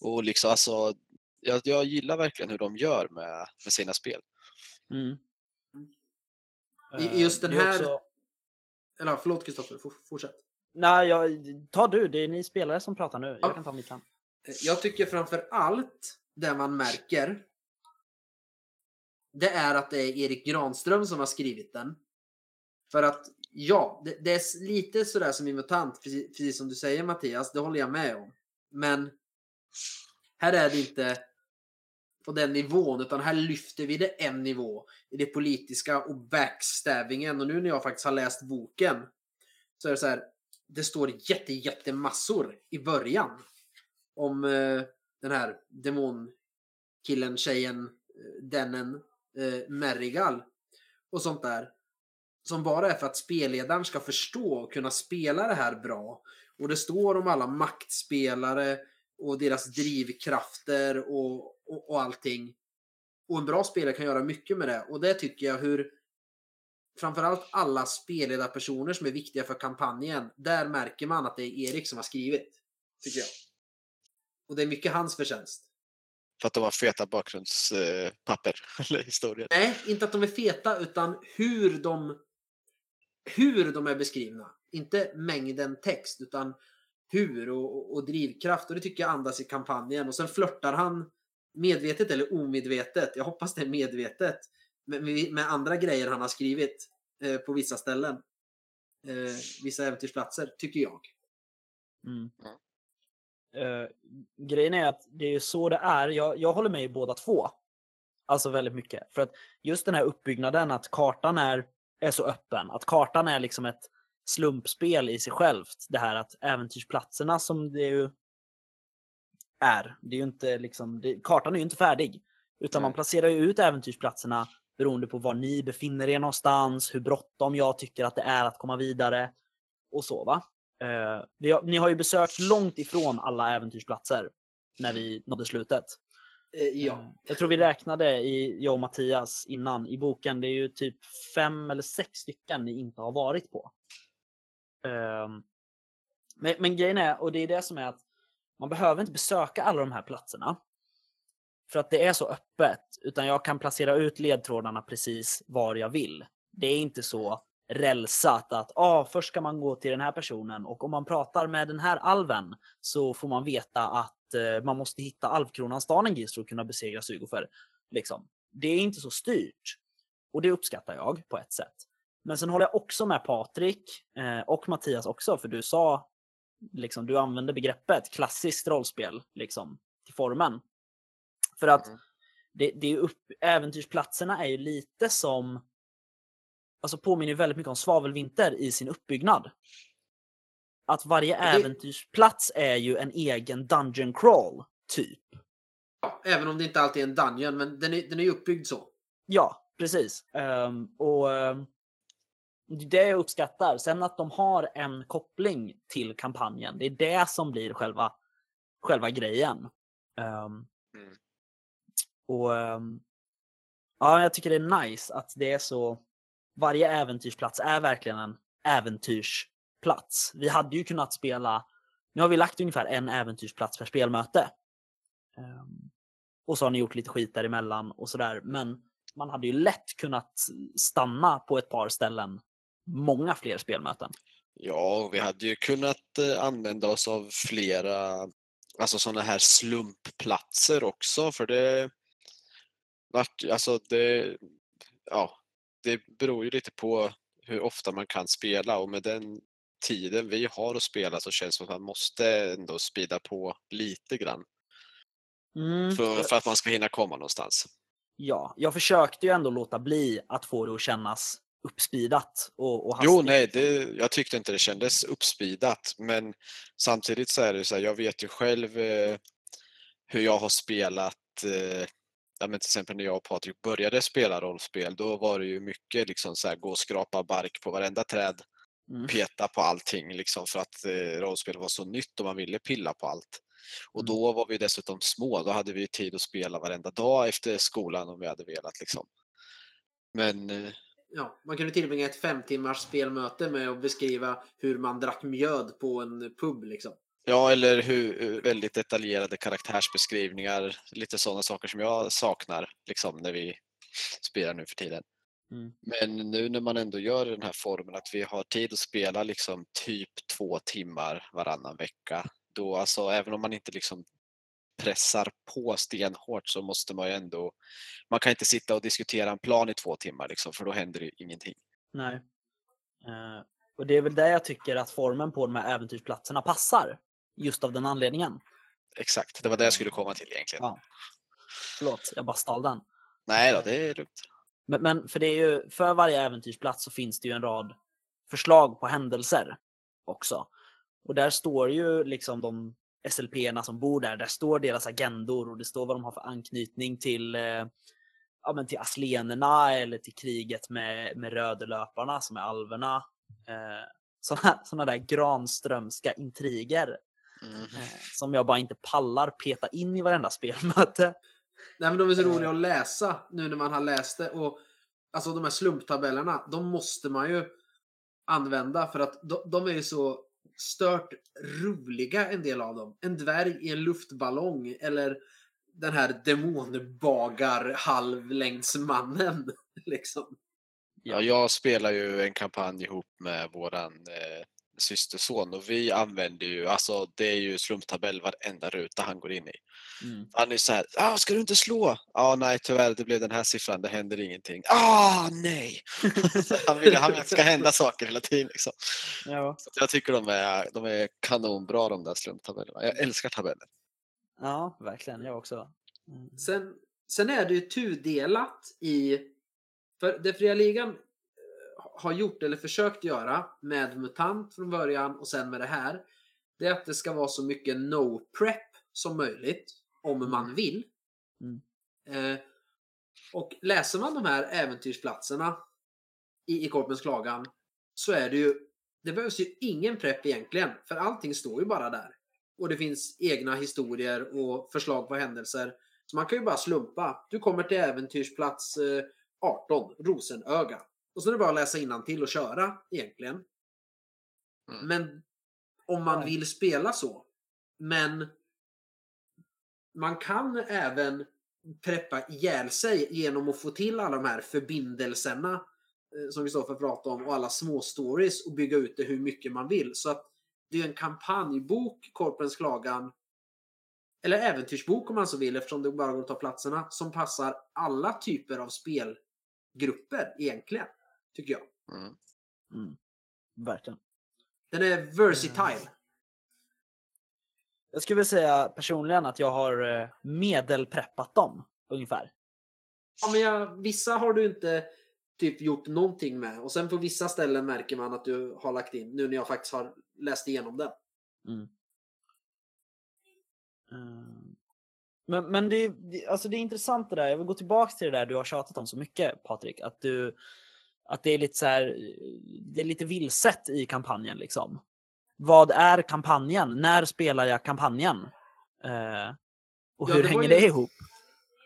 Och liksom alltså, jag, jag gillar verkligen hur de gör med, med sina spel. Mm. I just den Det är här... också- Eller förlåt Kristoffer, fortsätt. Nej, jag, ta du. Det är ni spelare som pratar nu. Ja. Jag kan ta mitt sen. Eh, Jag tycker framför allt det man märker det är att det är Erik Granström som har skrivit den. För att ja, det, det är lite sådär som i MUTANT, precis, precis som du säger Mattias, det håller jag med om. Men här är det inte på den nivån, utan här lyfter vi det en nivå i det politiska och backstabbingen. Och nu när jag faktiskt har läst boken så är det så här, det står jätte, jätte massor i början om eh, den här demonkillen, tjejen, eh, dennen, eh, Merrigal och sånt där. Som bara är för att spelledaren ska förstå och kunna spela det här bra. Och det står om alla maktspelare och deras drivkrafter och, och, och allting. Och en bra spelare kan göra mycket med det. Och det tycker jag hur framförallt alla spelledarpersoner som är viktiga för kampanjen. Där märker man att det är Erik som har skrivit. Tycker jag. Och det är mycket hans förtjänst. För att de har feta bakgrundspapper eller historier. Nej, inte att de är feta utan hur de hur de är beskrivna. Inte mängden text utan hur och, och, och drivkraft. Och det tycker jag andas i kampanjen. Och sen flörtar han medvetet eller omedvetet. Jag hoppas det är medvetet. Med, med, andra grejer han har skrivit eh, på vissa ställen. Eh, vissa äventyrsplatser, tycker jag. Mm. Eh, grejen är att det är ju så det är. Jag, jag håller med i båda två. Alltså väldigt mycket. För att just den här uppbyggnaden att kartan är, är så öppen. Att kartan är liksom ett slumpspel i sig självt. Det här att äventyrsplatserna som det ju är. Det är ju inte liksom, det, kartan är ju inte färdig. Utan man Nej. placerar ju ut äventyrsplatserna beroende på var ni befinner er någonstans, hur bråttom jag tycker att det är att komma vidare och så va. Eh, har, ni har ju besökt långt ifrån alla äventyrsplatser när vi nådde slutet. Eh, ja. Eh, Jag tror vi räknade i, jag och Mattias innan i boken, det är ju typ fem eller sex stycken ni inte har varit på. Ehm, men, men grejen är, och det är det som är att man behöver inte besöka alla de här platserna. För att det är så öppet, utan jag kan placera ut ledtrådarna precis var jag vill. Det är inte så rälsat att ah, först ska man gå till den här personen och om man pratar med den här alven så får man veta att eh, man måste hitta alvkronan Stanengis för att kunna besegra sugofer. Liksom. Det är inte så styrt. Och det uppskattar jag på ett sätt. Men sen håller jag också med Patrik eh, och Mattias också, för du sa, liksom, du använde begreppet klassiskt rollspel liksom, till formen. För att Mm. det, det är upp, äventyrsplatserna är ju lite som, alltså påminner väldigt mycket om Svavelvinter i sin uppbyggnad. Att varje det- äventyrsplats är ju en egen dungeon crawl, typ. ja. Även om det inte alltid är en dungeon, men den är, den är uppbyggd så. Ja, precis. Ehm, och ehm, det är det jag uppskattar. Sen att de har en koppling till kampanjen, det är det som blir själva, själva grejen. Mm. Och ehm, ja, jag tycker det är nice att det är så. Varje äventyrsplats är verkligen en äventyrsplats. Vi hade ju kunnat spela. Nu har vi lagt ungefär en äventyrsplats per spelmöte. Ehm, och så har ni gjort lite skit däremellan och sådär. Men man hade ju lätt kunnat stanna på ett par ställen. Många fler spelmöten. Ja, vi hade ju kunnat eh, använda oss av flera alltså sådana här slumpplatser också för det vart, alltså det, ja, det beror ju lite på hur ofta man kan spela och med den tiden vi har att spela så känns det som att man måste ändå spida på lite grann Mm. för, för att man ska hinna komma någonstans. Ja, jag försökte ju ändå låta bli att få det att kännas uppspeedat och, och Jo, hastigt. nej, det, jag tyckte inte det kändes uppspeedat men samtidigt så är det så här, jag vet ju själv eh, hur jag har spelat eh, ja, men till exempel när jag och Patrik började spela rollspel, då var det ju mycket liksom så här, gå och skrapa bark på varenda träd, Mm. peta på allting liksom för att eh, rollspel var så nytt och man ville pilla på allt. Och Mm. då var vi dessutom små, då hade vi tid att spela varenda dag efter skolan om vi hade velat liksom. Men eh, Ja, man kunde tillbringa ett fem timmars spelmöte med att beskriva hur man drack mjöd på en pub liksom. Ja, eller hur, väldigt detaljerade karaktärsbeskrivningar, lite sådana saker som jag saknar liksom, när vi spelar nu för tiden. Mm. Men nu när man ändå gör den här formen att vi har tid att spela liksom typ två timmar varannan vecka, då alltså även om man inte liksom pressar på stenhårt så måste man ju ändå, man kan inte sitta och diskutera en plan i två timmar liksom, för då händer det ju ingenting. Nej. Eh, och det är väl där jag tycker att formen på de här äventyrsplatserna passar. Just av den anledningen. Exakt, det var det jag skulle komma till egentligen. Ja. Förlåt, jag bara stal den. Nej då, det är lugnt. Men, men för det är ju, för varje äventyrsplats så finns det ju en rad förslag på händelser också. Och där står ju liksom de SLP-erna som bor där, där står deras agendor och det står vad de har för anknytning till, eh, ja, men till aslenerna eller till kriget med, med rödelöparna som är alverna. Eh, sådana, sådana där granströmska intriger Mm. eh, som jag bara inte pallar peta in i varenda spelmöte. Nej men de är så Eh. roliga att läsa nu när man har läst det. Och alltså de här slumptabellerna, de måste man ju använda för att de, de är ju så stört roliga en del av dem. En dvärg i en luftballong eller den här demonbagar halvlängdsmannen. Liksom. Ja, jag spelar ju en kampanj ihop med våran eh, systerson och vi använder ju, alltså det är ju slumptabell varenda ruta han går in i. Mm. Han är så här, ah, ska du inte slå? Ja, nej tyvärr, det blev den här siffran, det händer ingenting. Ah, nej! han vill han vill att det ska hända saker hela tiden. Liksom. Ja. Jag tycker de är, de är kanonbra de där slumptabellerna. Jag älskar tabeller. ja, verkligen. Jag också. Mm. Sen, sen är det ju tudelat i... För det fria ligan har gjort eller försökt göra med MUTANT från början och sen med det här. Det är att det ska vara så mycket no-prep som möjligt om man vill. Mm. Eh, och läser man de här äventyrsplatserna i, i Korpens klagan så är det ju det behövs ju ingen prepp egentligen för allting står ju bara där. Och det finns egna historier och förslag på händelser. Så man kan ju bara slumpa. Du kommer till äventyrsplats eh, 18, Rosenöga. Och så är det bara att läsa till och köra egentligen. Mm. Men om man vill spela så. Men man kan även preppa ihjäl sig genom att få till alla de här förbindelserna eh, som Kristoffer pratade om och alla små stories och bygga ut det hur mycket man vill. Så att det är en kampanjbok, Korpens klagan, eller äventyrsbok om man så vill eftersom det bara går att ta platserna, som passar alla typer av spelgrupper egentligen, tycker jag. Mm. Mm. Verkligen. Den är versatile. Jag skulle vilja säga personligen att jag har eh, medelpreppat dem ungefär. Ja, men jag, vissa har du inte typ gjort någonting med och sen på vissa ställen märker man att du har lagt in nu när jag faktiskt har läst igenom den. Mm. Mm. Men, men det, det, alltså det är intressant det där. Jag vill gå tillbaka till det där du har tjatat om så mycket Patrik. Att, du, att det är lite så här, det är lite vilset i kampanjen liksom. Vad är kampanjen? När spelar jag kampanjen? Eh, och Ja, hur det hänger ju- det ihop?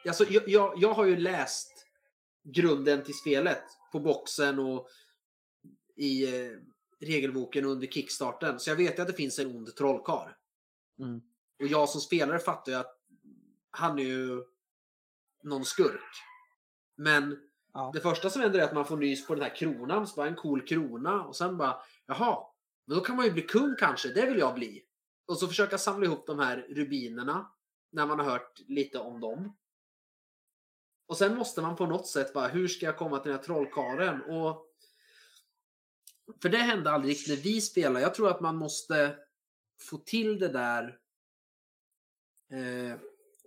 Alltså, jag, jag, jag har ju läst grunden till spelet på boxen och i eh, regelboken under kickstarten. Så jag vet ju att det finns en ond trollkarl. Mm. Och jag som spelare fattar ju att han är ju någon skurk. Men Ja. det första som händer är att man får nys på den här kronan. Så bara en cool krona. Och sen bara, jaha, men då kan man ju bli kung kanske. Det vill jag bli. Och så försöka samla ihop de här rubinerna. När man har hört lite om dem. Och sen måste man på något sätt bara, hur ska jag komma till den här trollkaren? Och för det hände aldrig riktigt när vi spelade. Jag tror att man måste få till det där eh,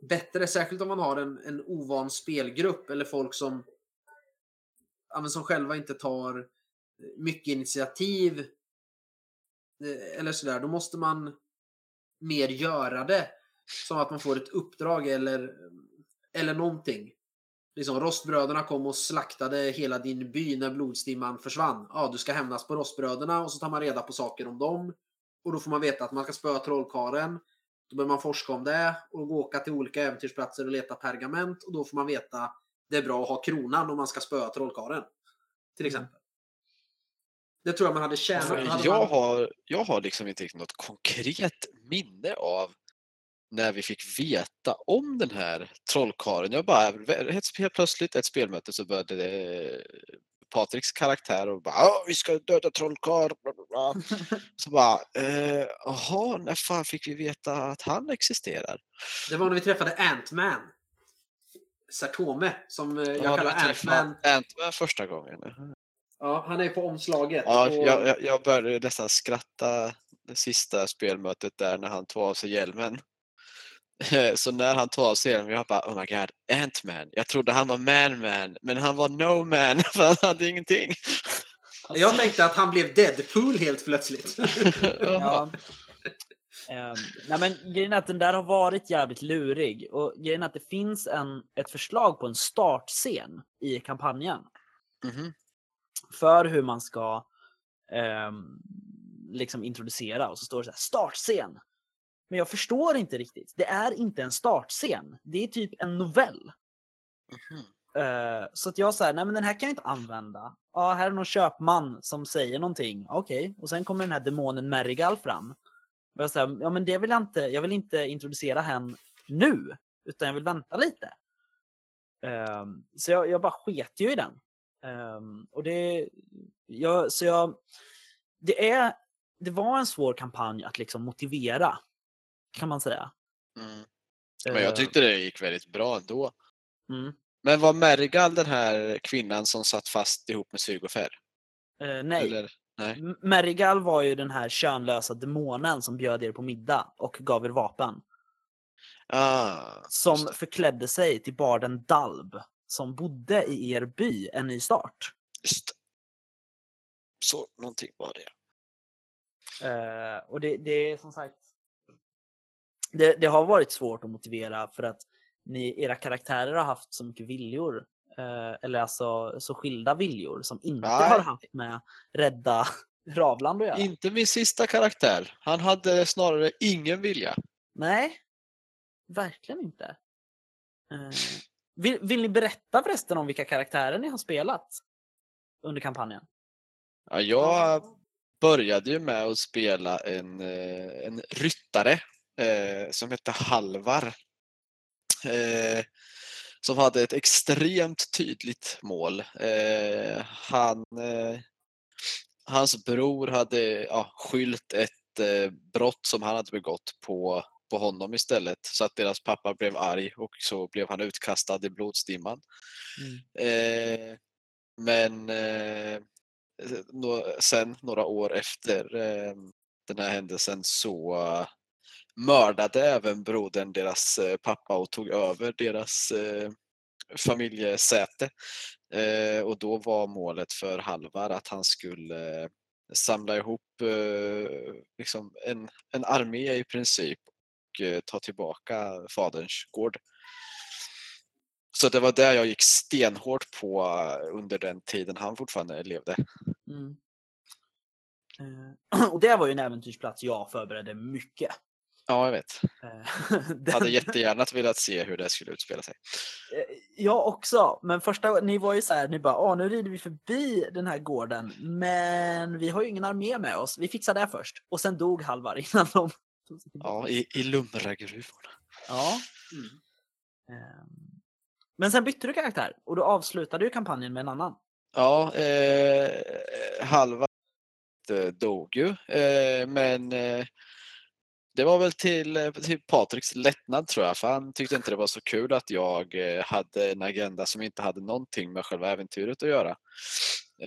bättre, särskilt om man har en, en ovan spelgrupp eller folk som, men som själva inte tar eh, mycket initiativ eh, eller sådär. Då måste man mer göra det. Som att man får ett uppdrag eller, eller någonting. Liksom, rostbröderna kom och slaktade hela din by när blodstimman försvann. Ja, du ska hämnas på rostbröderna och så tar man reda på saker om dem. Och då får man veta att man ska spöa trollkaren. Då behöver man forska om det och åka till olika äventyrsplatser och leta pergament. Och då får man veta det är bra att ha kronan om man ska spöa trollkaren. Till exempel. Det tror jag man hade tjänat. För hade jag, man... har, jag har liksom inte riktigt något konkret minne av när vi fick veta om den här trollkaren. Jag bara, helt, plötsligt ett spelmöte så började det Patriks karaktär och bara "Ja, vi ska döda trollkarl. bla, bla, bla." Så bara, eh, jaha, när fan fick vi veta att han existerar? Det var när vi träffade Ant-Man. Sartome, som eh, jag Ja, kallar Ant-Man. Ant-Man första gången. Ja, han är på omslaget. Ja, och... jag, jag, började nästan skratta det sista spelmötet där när han tog av sig hjälmen. Så när han tog av sig hjälmen, jag bara oh my god, Ant-Man. Jag trodde han var Man-Man, men han var No Man för han hade ingenting. Jag tänkte att han blev Deadpool helt plötsligt. Ja. Ehm, nej men grejen är att den där har varit jävligt lurig och grejen är att det finns en, ett förslag på en startscen i kampanjen Mhm. för hur man ska ehm, liksom introducera och så står det så här startscen. Men jag förstår inte riktigt. Det är inte en startscen. Det är typ en novell. Mhm. Eh, så att jag säger, nej men den här kan jag inte använda. Ja, här är någon köpman som säger någonting. Okej, och sen kommer den här demonen Merigal fram. Och jag säger, ja men det vill jag inte, jag vill inte introducera henne nu, utan jag vill vänta lite. Ehm, så jag, jag bara sket ju i den. Ehm, och det, jag, så jag, det är, det var en svår kampanj att liksom motivera, kan man säga. Mm. Men jag tyckte det gick väldigt bra ändå. mm. Men var Mergal den här kvinnan som satt fast ihop med Syrgofer? Eh, nej. Eller? Nej. Merigal var ju den här könlösa demonen som bjöd er på middag och gav er vapen. Ah, Som förklädde sig till barden Dalb som bodde i er by, En ny start. Just. Så någonting var det. Eh, och det, det är som sagt, det, det har varit svårt att motivera för att ni, era karaktärer har haft så mycket viljor. Eh, eller alltså så skilda viljor som inte Nej. har haft med rädda Ravland att göra. Inte min sista karaktär. Han hade snarare ingen vilja. Nej, verkligen inte. Eh, vill, vill ni berätta förresten om vilka karaktärer ni har spelat under kampanjen? Ja, jag började ju med att spela en, eh, en ryttare eh, som hette Halvar. Eh, som hade ett extremt tydligt mål. Eh, han, eh, hans bror hade ja, skylt ett eh, brott som han hade begått på, på honom istället så att deras pappa blev arg och så blev han utkastad i blodstimman. Eh, men eh, nå- sen några år efter eh, den här händelsen så eh, mördade även brodern deras eh, pappa och tog över deras eh, familjesäte. Eh, och då var målet för Halvar att han skulle samla ihop liksom en, en armé i princip och ta tillbaka faderns gård. Så det var där jag gick stenhårt på under den tiden han fortfarande levde. Mm. Och det var ju en äventyrsplats jag förberedde mycket. Ja, jag vet. Eh, Jag hade den- jättegärna velat se hur det skulle utspela sig. Eh, Jag också, men första ni var ju så här, ni bara, åh nu rider vi förbi den här gården, men vi har ju ingen armé med oss, vi fixar det först. Och sen dog Halvar innan de. Ja, i, i Lumragruvorna. Ja. Mm. Ehm, Men sen bytte du karaktär och då avslutade du kampanjen med en annan. Ja, eh, halva eh, dog ju, eh, men eh, det var väl till, eh, till Patriks lättnad tror jag, för han tyckte inte det var så kul att jag eh, hade en agenda som inte hade någonting med själva äventyret att göra.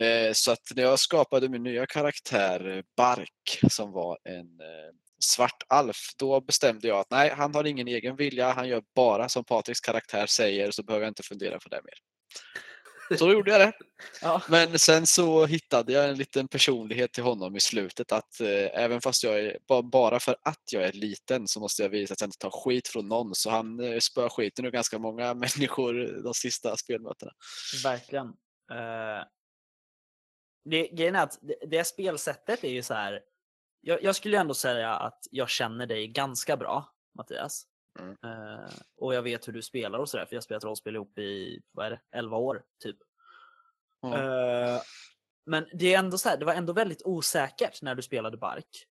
Eh, så att när jag skapade min nya karaktär Bark som var en svart alf, då bestämde jag att nej, han har ingen egen vilja, han gör bara som Patriks karaktär säger så behöver jag inte fundera på det mer. Så då gjorde jag det. Ja. Men sen så hittade jag en liten personlighet till honom i slutet att eh, även fast jag är, bara för att jag är liten så måste jag visa att jag inte tar skit från någon. Så han eh, spöar skiten ur ganska många människor de sista spelmötena. Verkligen. Uh, det, grejen är att det, det spelsättet är ju så här. Jag, jag skulle ändå säga att jag känner dig ganska bra, Mattias. Mm. Uh, och jag vet hur du spelar och sådär, för jag har spelat rollspel ihop i, vad är det, 11 år typ. Mm. Uh, men det, är ändå så här, det var ändå väldigt osäkert när du spelade Bark.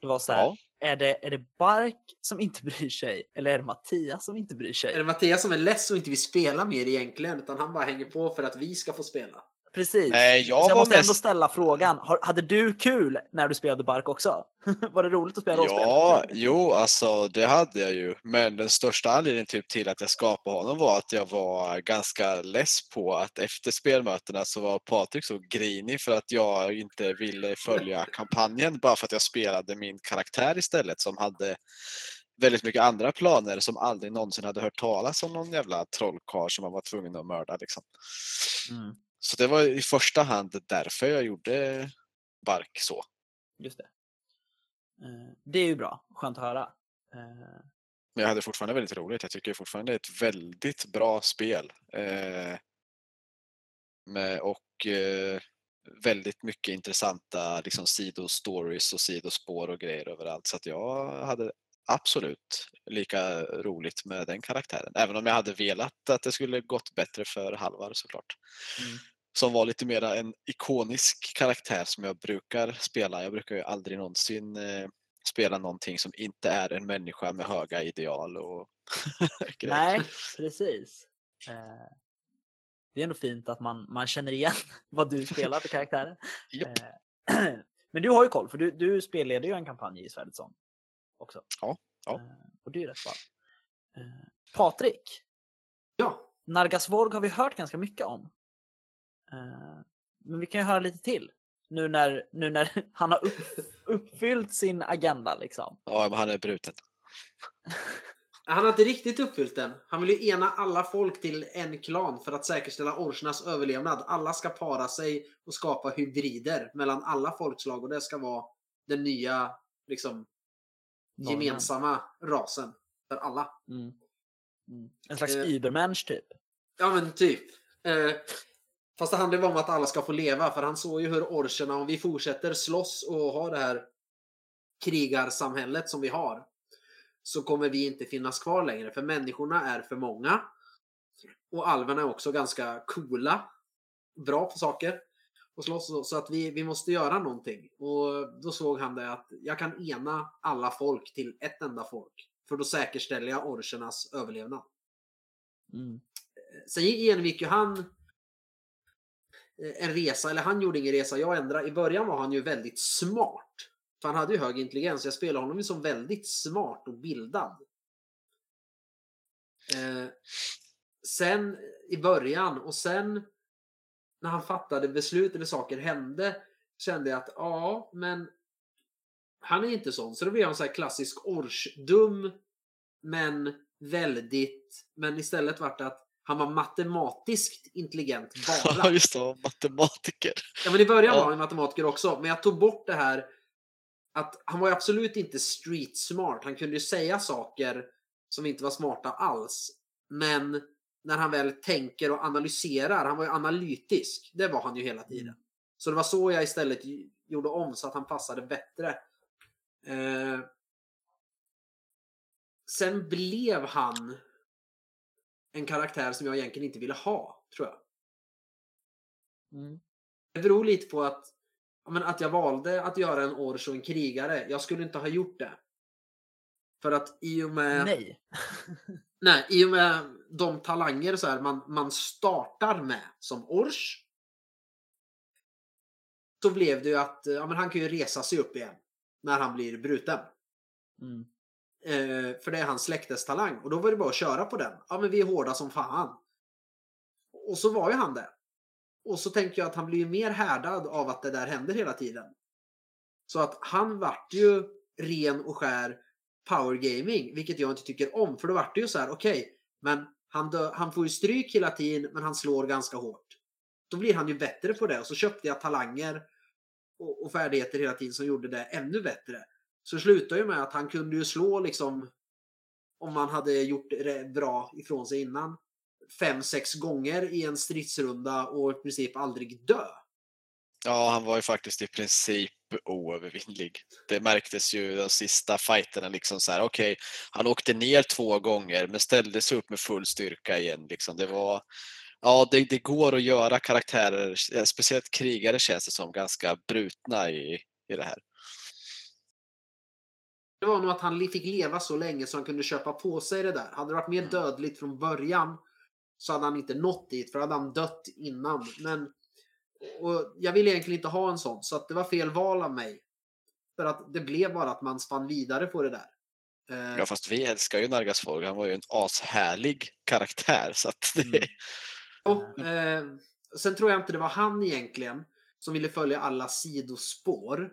Det var så här, ja. är, det, är det Bark som inte bryr sig eller är det Mattias som inte bryr sig? Är det Mattias som är less och inte vill spela mer egentligen utan han bara hänger på för att vi ska få spela? Precis. Nej, jag, jag måste mest... ändå ställa frågan. hade du kul när du spelade Bark också? var det roligt att spela rollspel? Ja, jo, alltså det hade jag ju. Men den största anledningen typ till att jag skapade honom var att jag var ganska less på att efter spelmötena så var Patrik så grinig för att jag inte ville följa kampanjen bara för att jag spelade min karaktär istället som hade väldigt mycket andra planer som aldrig någonsin hade hört talas om någon jävla trollkarl som man var tvungen att mörda. Liksom. Mm. Så det var i första hand därför jag gjorde Bark så. Just det. Eh, det är ju bra, skönt att höra. Eh, Men jag hade fortfarande väldigt roligt. Jag tycker fortfarande det är ett väldigt bra spel. Eh, med, och väldigt mycket intressanta liksom, sidostories och sidospår och grejer överallt. Så att jag hade absolut lika roligt med den karaktären. Även om jag hade velat att det skulle gått bättre för Halvar såklart. Mm. Som var lite mera en ikonisk karaktär som jag brukar spela. Jag brukar ju aldrig någonsin eh, spela någonting som inte är en människa med höga ideal och Nej, precis. Eh, det är ändå fint att man, man känner igen vad du spelar för karaktärer. eh, men du har ju koll, för du, du spelleder ju en kampanj i Svärdets också. Ja. ja. Eh, och det är ju rätt bra. Eh, Patrik. Ja. Nargasvorg har vi hört ganska mycket om. Eh, men vi kan ju höra lite till. Nu när, nu när han har upp, uppfyllt sin agenda liksom. Ja, men han är bruten. Han har inte riktigt uppfyllt den. Han vill ju ena alla folk till en klan för att säkerställa orchernas överlevnad. Alla ska para sig och skapa hybrider mellan alla folkslag och det ska vara den nya liksom, gemensamma rasen för alla. Mm. Mm. En slags eh, Übermensch typ. Ja men typ. Eh, fast det handlar ju om att alla ska få leva för han såg ju hur orcherna, om vi fortsätter slåss och ha det här krigarsamhället som vi har så kommer vi inte finnas kvar längre för människorna är för många. Och alverna är också ganska coola. Bra på saker och slåss. Så att vi, vi måste göra någonting. Och då såg han det att jag kan ena alla folk till ett enda folk. För då säkerställer jag orchernas överlevnad. Mm. Sen genomgick ju han Eh, en resa, eller han gjorde ingen resa, jag ändrade. I början var han ju väldigt smart. För han hade ju hög intelligens. Jag spelade honom ju som väldigt smart och bildad. Eh, sen i början och sen när han fattade beslut eller saker hände kände jag att ja, men han är inte sån. Så då blev han så här klassisk orsdum men väldigt, men istället vart det att han var matematiskt intelligent bara. Ja, just det, matematiker. Ja, men i början ja. var han matematiker också, men jag tog bort det här att han var absolut inte street smart. Han kunde ju säga saker som inte var smarta alls. Men när han väl tänker och analyserar, han var ju analytisk. Det var han ju hela tiden. Mm. Så det var så jag istället gjorde om så att han passade bättre. Eh, sen blev han en karaktär som jag egentligen inte ville ha, tror jag. Mm. Det beror lite på att, men, att jag valde att göra en ors och en krigare. Jag skulle inte ha gjort det. För att i och med... Nej. nej, i och med de talanger så här, man, man startar med som ors. Så blev det ju att ja, men han kan ju resa sig upp igen när han blir bruten. Mm. Eh, för det är hans släktes talang. Och då var det bara att köra på den. Ja, men vi är hårda som fan. Och så var ju han det. Och så tänker jag att han blir mer härdad av att det där händer hela tiden. Så att han vart ju ren och skär power gaming, vilket jag inte tycker om. För då vart det ju så här, okej, okay, men han, dö, han får ju stryk hela tiden, men han slår ganska hårt. Då blir han ju bättre på det. Och så köpte jag talanger och, och färdigheter hela tiden som gjorde det ännu bättre. Så det slutade ju med att han kunde ju slå liksom om man hade gjort det bra ifrån sig innan. Fem, sex gånger i en stridsrunda och i princip aldrig dö. Ja, han var ju faktiskt i princip oövervinnlig. Det märktes ju de sista fighterna liksom så här, okej, okay, han åkte ner två gånger men ställde sig upp med full styrka igen liksom. Det var Ja, det, det går att göra karaktärer, eh, speciellt krigare känns det som, ganska brutna i, i det här. Det var nog att han fick leva så länge så han kunde köpa på sig det där. Hade det varit mer mm. dödligt från början så hade han inte nått dit, för hade han dött innan. Men och jag vill egentligen inte ha en sån, så att det var fel val av mig. För att det blev bara att man spann vidare på det där. Eh, ja, fast vi älskar ju Nargasfolk. Han var ju en ashärlig karaktär. Så att det... Mm. Och, eh, sen tror jag inte det var han egentligen som ville följa alla sidospår.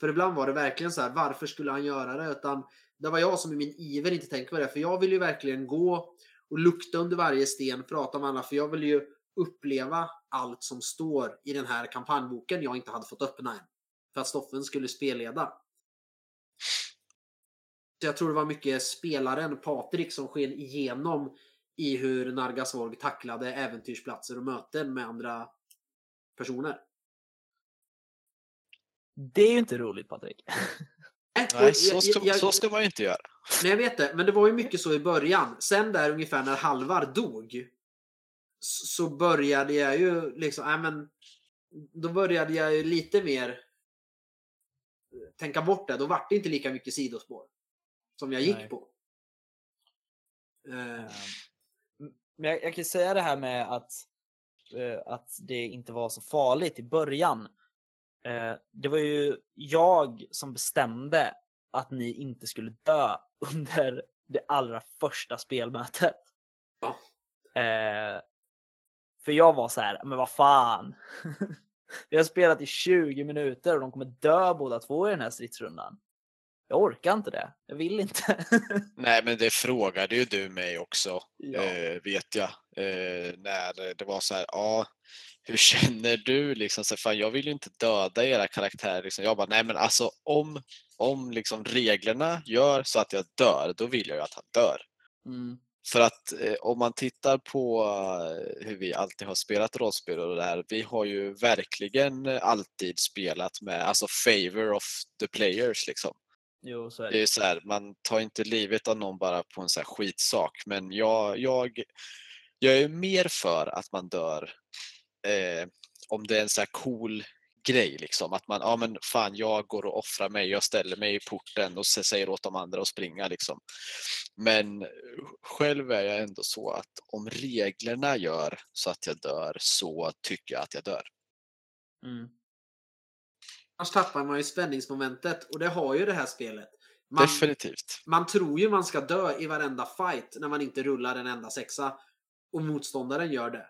För ibland var det verkligen så här, varför skulle han göra det? Utan det var jag som i min iver inte tänkte på det. För jag vill ju verkligen gå och lukta under varje sten, prata med alla. För jag vill ju uppleva allt som står i den här kampanjboken jag inte hade fått öppna än. För att Stoffen skulle spelleda. Så jag tror det var mycket spelaren Patrik som sken igenom i hur Nargasvorg tacklade äventyrsplatser och möten med andra personer. Det är ju inte roligt Patrik. Nej, så ska, jag, så ska man ju inte göra. Nej, jag vet det. Men det var ju mycket så i början. Sen där ungefär när Halvar dog så började jag ju liksom, äh, men, då började jag ju lite mer tänka bort det. Då vart det inte lika mycket sidospår som jag gick Nej. på. Uh. Men jag, jag, kan säga det här med att, uh, att det inte var så farligt i början. Uh, det var ju jag som bestämde att ni inte skulle dö under det allra första spelmötet. Ja. För jag var så här, men vad fan. Vi har spelat i 20 minuter och de kommer dö båda två i den här stridsrundan. Jag orkar inte det. Jag vill inte. Nej, men det frågade ju du mig också, ja. eh, vet jag. Eh, när det var så här, ja, hur känner du? Liksom, så fan, jag vill ju inte döda era karaktärer. Liksom. Jag bara, nej men alltså om, om liksom reglerna gör så att jag dör, då vill jag ju att han dör. Mm. För att eh, om man tittar på eh, hur vi alltid har spelat rollspel och det här, vi har ju verkligen alltid spelat med alltså favor of the players liksom. Jo, är det. det är så här, man tar inte livet av någon bara på en så här skitsak, men jag, jag, jag är mer för att man dör eh, om det är en så här cool grej. Liksom. Att man, ja men fan jag går och offrar mig, jag ställer mig i porten och säger åt de andra att springa. Liksom. Men själv är jag ändå så att om reglerna gör så att jag dör så tycker jag att jag dör. Mm. Annars tappar man ju spänningsmomentet och det har ju det här spelet. Man, Definitivt. Man tror ju man ska dö i varenda fight när man inte rullar en enda sexa och motståndaren gör det.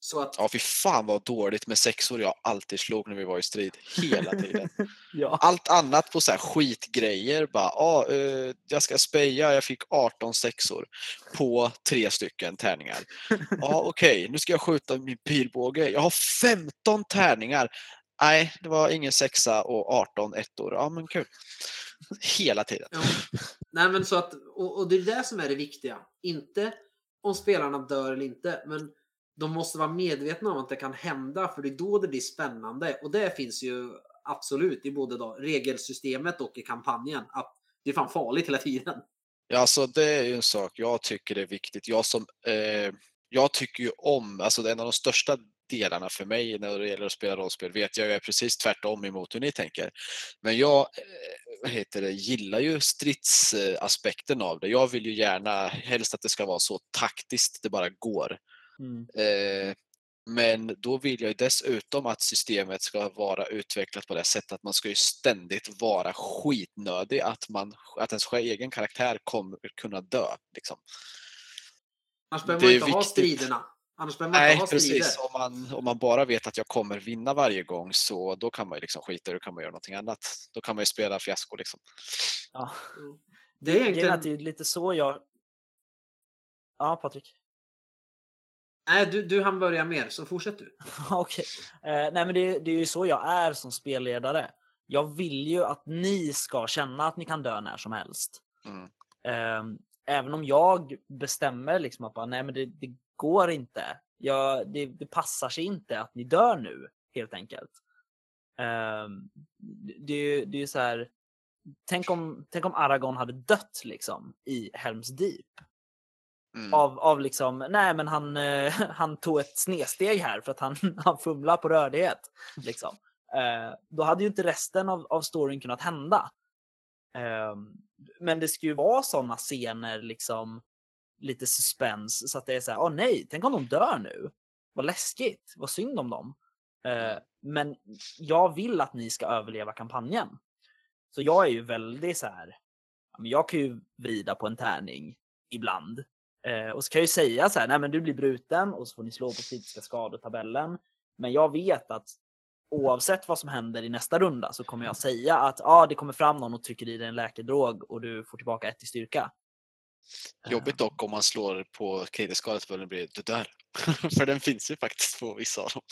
Så att... Ja, fy fan vad dåligt med sexor jag alltid slog när vi var i strid. Hela tiden. ja. Allt annat på så här skitgrejer. Bara, ah, uh, jag ska speja, jag fick 18 sexor på tre stycken tärningar. Ja, okej, okay, nu ska jag skjuta min pilbåge. Jag har 15 tärningar. Nej, det var ingen sexa och 18 ettor. Ja, men kul. Hela tiden. Ja. Nej, men så att, och, och det är det som är det viktiga. Inte om spelarna dör eller inte, men de måste vara medvetna om att det kan hända för det är då det blir spännande. Och det finns ju absolut i både då, regelsystemet och i kampanjen. Att det är fan farligt hela tiden. Ja, alltså det är ju en sak jag tycker är viktigt. Jag som eh, jag tycker ju om, alltså en av de största delarna för mig när det gäller att spela rollspel vet jag är precis tvärtom emot hur ni tänker. Men jag eh, vad heter det, gillar ju stridsaspekten av det. Jag vill ju gärna helst att det ska vara så taktiskt det bara går. Mm. Eh, Men då vill jag ju dessutom att systemet ska vara utvecklat på det sättet att man ska ju ständigt vara skitnödig, att, man, att ens egen karaktär kommer kunna dö. Liksom. Annars behöver Det man är inte ha viktigt. striderna. Annars behöver man Nej, inte ha strider. precis. Om man, om man bara vet att jag kommer vinna varje gång så då kan man ju liksom skita i det, då kan man göra någonting annat. Då kan man ju spela fiasko liksom. Ja. Det är egentligen... det är lite så jag... Ja, Patrik. Nej, du, du hann börja mer, så fortsätt du. Okej. Eh, nej, men det, det är ju så jag är som spelledare. Jag vill ju att ni ska känna att ni kan dö när som helst. Mm. Eh, även om jag bestämmer liksom att bara, nej, men det, det går inte. Jag, det, det passar sig inte att ni dör nu, helt enkelt. Eh, det, är ju- det är ju så här. Tänk om, tänk om Aragorn hade dött liksom i Helms Deep. Mm. Av, av liksom, nej men han, eh, han tog ett snedsteg här för att han, han fumlar på rörlighet. Liksom. Eh, då hade ju inte resten av, av storyn kunnat hända. Eh, men det ska ju vara sådana scener, liksom lite suspens, så att det är så här, åh nej, tänk om de dör nu. Vad läskigt, vad synd om dem. Eh, men jag vill att ni ska överleva kampanjen. Så jag är ju väldigt så här, jag kan ju vrida på en tärning ibland. Eh, och så kan jag ju säga så här, nej men du blir bruten och så får ni slå på kritiska skador-tabellen. Men jag vet att oavsett vad som händer i nästa runda så kommer jag säga att ah, det kommer fram någon och trycker i dig en läkedrog och du får tillbaka ett i styrka. Eh, Jobbigt dock om man slår på kritisk skada blir det du dör. För den finns ju faktiskt på vissa av dem.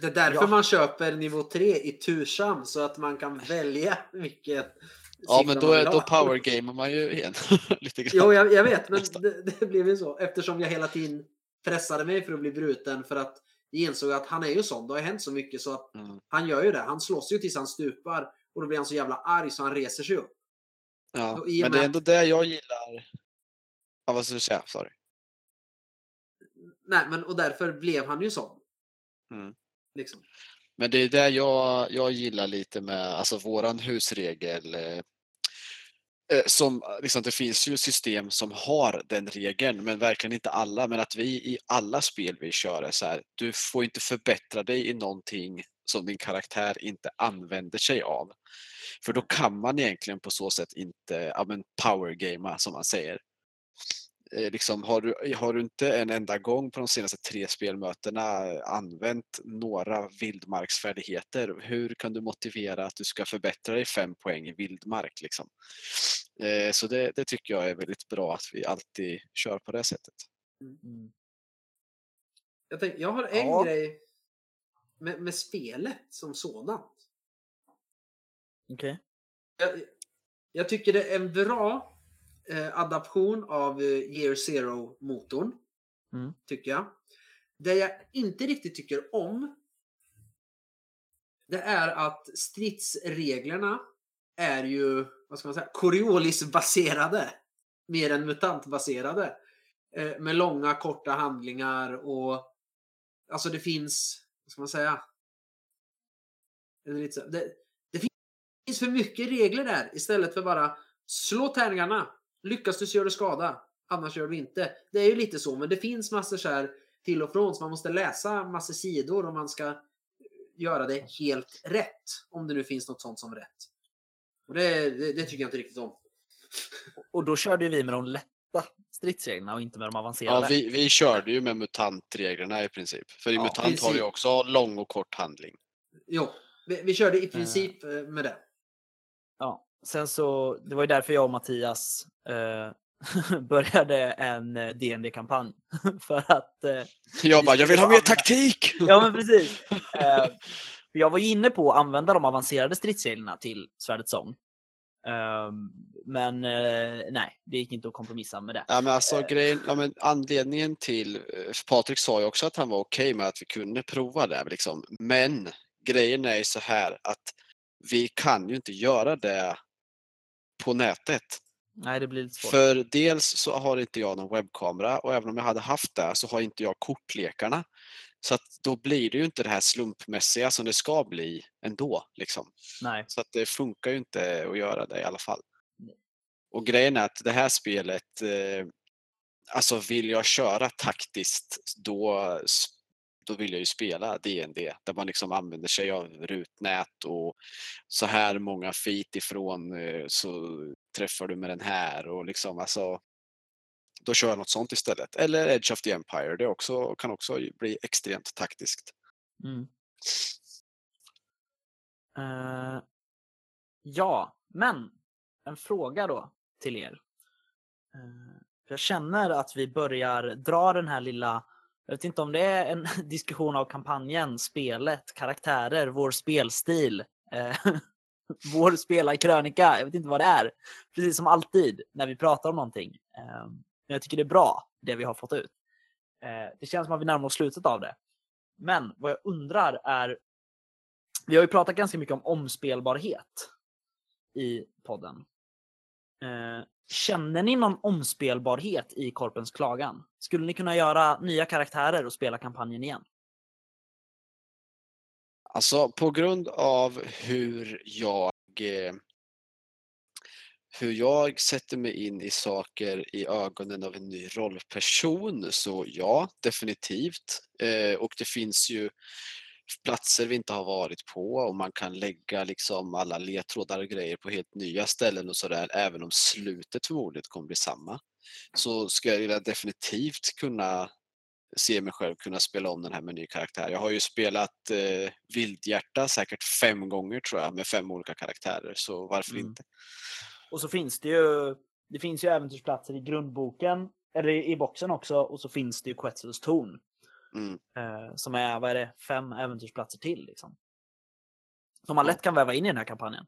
Det är därför Ja. man köper nivå 3 i tursam, så att man kan välja vilket Ja, men då, då powergamar man ju igen. Lite grann. Jo, jag, jag vet, men det, det blev ju så. Eftersom jag hela tiden pressade mig för att bli bruten för att jag insåg att han är ju sån. Det har hänt så mycket så att Mm. han gör ju det. Han slåss ju tills han stupar och då blir han så jävla arg så han reser sig upp. Ja, och men det är ändå det jag gillar. Ja, vad ska du säga? Sorry. Nej, men och därför blev han ju sån. Mm. Liksom. Men det är det jag, jag gillar lite med alltså våran husregel. Eh, eh, som, liksom, det finns ju system som har den regeln, men verkligen inte alla. Men att vi i alla spel vi kör är så här, du får inte förbättra dig i någonting som din karaktär inte använder sig av. För då kan man egentligen på så sätt inte ja, powergamea som man säger. Eh, liksom, har, du, har du inte en enda gång på de senaste tre spelmötena använt några vildmarksfärdigheter, hur kan du motivera att du ska förbättra dig fem poäng i vildmark? Liksom? Eh, så det, det tycker jag är väldigt bra att vi alltid kör på det sättet. Mm. Jag, tänk, jag har en Ja. grej med, med spelet som sådant. Okej. Jag, jag tycker det är en bra eh, adaption av eh, Year Zero-motorn. Mm. Tycker jag. Det jag inte riktigt tycker om det är att stridsreglerna är ju, vad ska man säga, Coriolis-baserade. Mer än mutantbaserade. Eh, med långa, korta handlingar och alltså det finns, vad ska man säga? Det, det finns för mycket regler där istället för bara slå tärningarna. Lyckas du så gör du skada. Annars gör du inte. Det är ju lite så, men det finns massor så här till och från så man måste läsa massor sidor om man ska göra det helt rätt. Om det nu finns något sånt som rätt. Och det, det, det tycker jag inte riktigt om. Och då körde vi med de lätta stridsreglerna och inte med de avancerade. Ja, vi, vi körde ju med mutantreglerna i princip. För i Ja, MUTANT har vi princip. också lång och kort handling. Jo, vi, vi körde i princip eh, med det. Ja, sen så, det var ju därför jag och Mattias eh, började en eh, dd kampanj för att eh, Jag bara, jag vill ha mer taktik! Ja, men precis. Eh, jag var ju inne på att använda de avancerade stridsreglerna till Svärdets sång. Ehm, men eh, nej, det gick inte att kompromissa med det. Ja, men alltså, grejen, ja, men anledningen till... eh, Patrik sa ju också att han var okej med att vi kunde prova det. Liksom. Men grejen är ju så här att vi kan ju inte göra det på nätet. Nej, det blir lite svårt. För dels så har inte jag någon webbkamera och även om jag hade haft det så har inte jag kortlekarna. Så att då blir det ju inte det här slumpmässiga som det ska bli ändå. Liksom. Nej. Så att det funkar ju inte att göra det i alla fall. Och grejen är att det här spelet, eh, alltså vill jag köra taktiskt då, då vill jag ju spela DND där man liksom använder sig av rutnät och så här många feet ifrån eh, så träffar du med den här och liksom alltså då kör jag något sånt istället. Eller Edge of the Empire, det också, kan också bli extremt taktiskt. Mm. Uh, ja, men en fråga då till er. Uh, jag känner att vi börjar dra den här lilla, jag vet inte om det är en diskussion av kampanjen, spelet, karaktärer, vår spelstil, eh, vår spelarkrönika, jag vet inte vad det är. Precis som alltid när vi pratar om någonting. Ehm, men jag tycker det är bra, det vi har fått ut. Eh, det känns som att vi närmar oss slutet av det. Men vad jag undrar är, vi har ju pratat ganska mycket om omspelbarhet i podden. Eh, känner ni någon omspelbarhet i Korpens klagan? Skulle ni kunna göra nya karaktärer och spela kampanjen igen? Alltså på grund av hur jag eh, hur jag sätter mig in i saker i ögonen av en ny rollperson så ja, definitivt. Eh, och det finns ju platser vi inte har varit på och man kan lägga liksom alla ledtrådar och grejer på helt nya ställen och sådär även om slutet förmodligen kommer bli samma. Så ska jag definitivt kunna se mig själv kunna spela om den här med ny karaktär. Jag har ju spelat eh, Vildhjärta säkert fem gånger tror jag med fem olika karaktärer så varför mm. inte? Och så finns det ju, det finns ju äventyrsplatser i grundboken, eller i boxen också, och så finns det ju Quetzals torn. Mm. Eh, som är, vad är det, fem äventyrsplatser till liksom. Som man lätt kan väva in i den här kampanjen.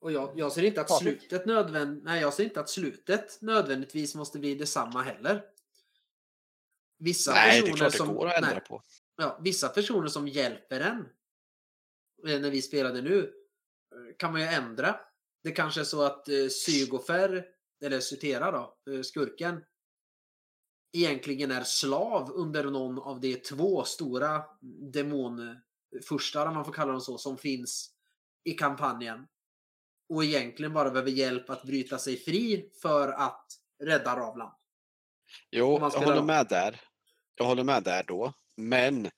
Och jag, jag ser inte att slutet nödvänd, nej, jag ser inte att slutet nödvändigtvis måste bli detsamma heller. Vissa nej, personer det är klart som, det går att ändra nej, på. Ja, vissa personer som hjälper en eh, när vi spelade nu eh, kan man ju ändra det kanske är så att eh, Sygofer, eller Sutera då, eh, skurken, egentligen är slav under någon av de två stora demonfurstar, om man får kalla dem så, som finns i kampanjen. Och egentligen bara behöver hjälp att bryta sig fri för att rädda Ravland. Jo, jag håller med där. Jag håller med där då. Men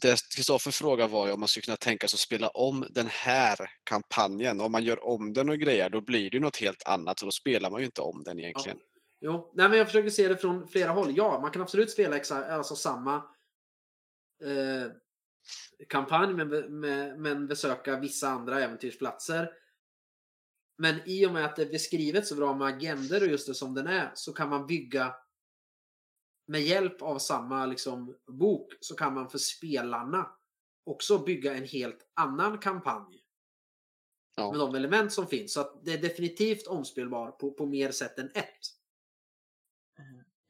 det Kristoffer frågade var ju om man skulle kunna tänka sig att spela om den här kampanjen. Om man gör om den och grejer, då blir det något helt annat. Så då spelar man ju inte om den egentligen. Ja. Jo, nej, men jag försöker se det från flera håll. Ja, man kan absolut spela exa, alltså samma eh, kampanj, men, med, men besöka vissa andra äventyrsplatser. Men i och med att det är beskrivet så bra med agender och just det som den är, så kan man bygga med hjälp av samma liksom, bok så kan man för spelarna också bygga en helt annan kampanj. Ja. Med de element som finns. Så att det är definitivt omspelbar på, på mer sätt än ett.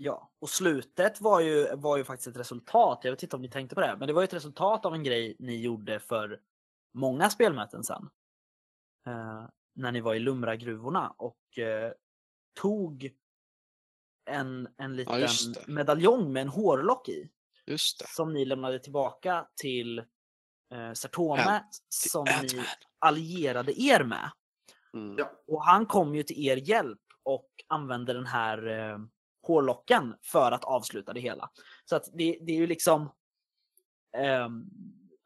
Ja, och slutet var ju, var ju faktiskt ett resultat. Jag vet inte om ni tänkte på det, men det var ju ett resultat av en grej ni gjorde för många spelmöten sen. Eh, när ni var i Lumragruvorna och eh, tog en, en liten ja, medaljong med en hårlock i. Som ni lämnade tillbaka till eh, Sartome som ni allierade er med. Mm. Och han kom ju till er hjälp och använde den här eh, hårlocken för att avsluta det hela. Så att det, det är ju liksom eh,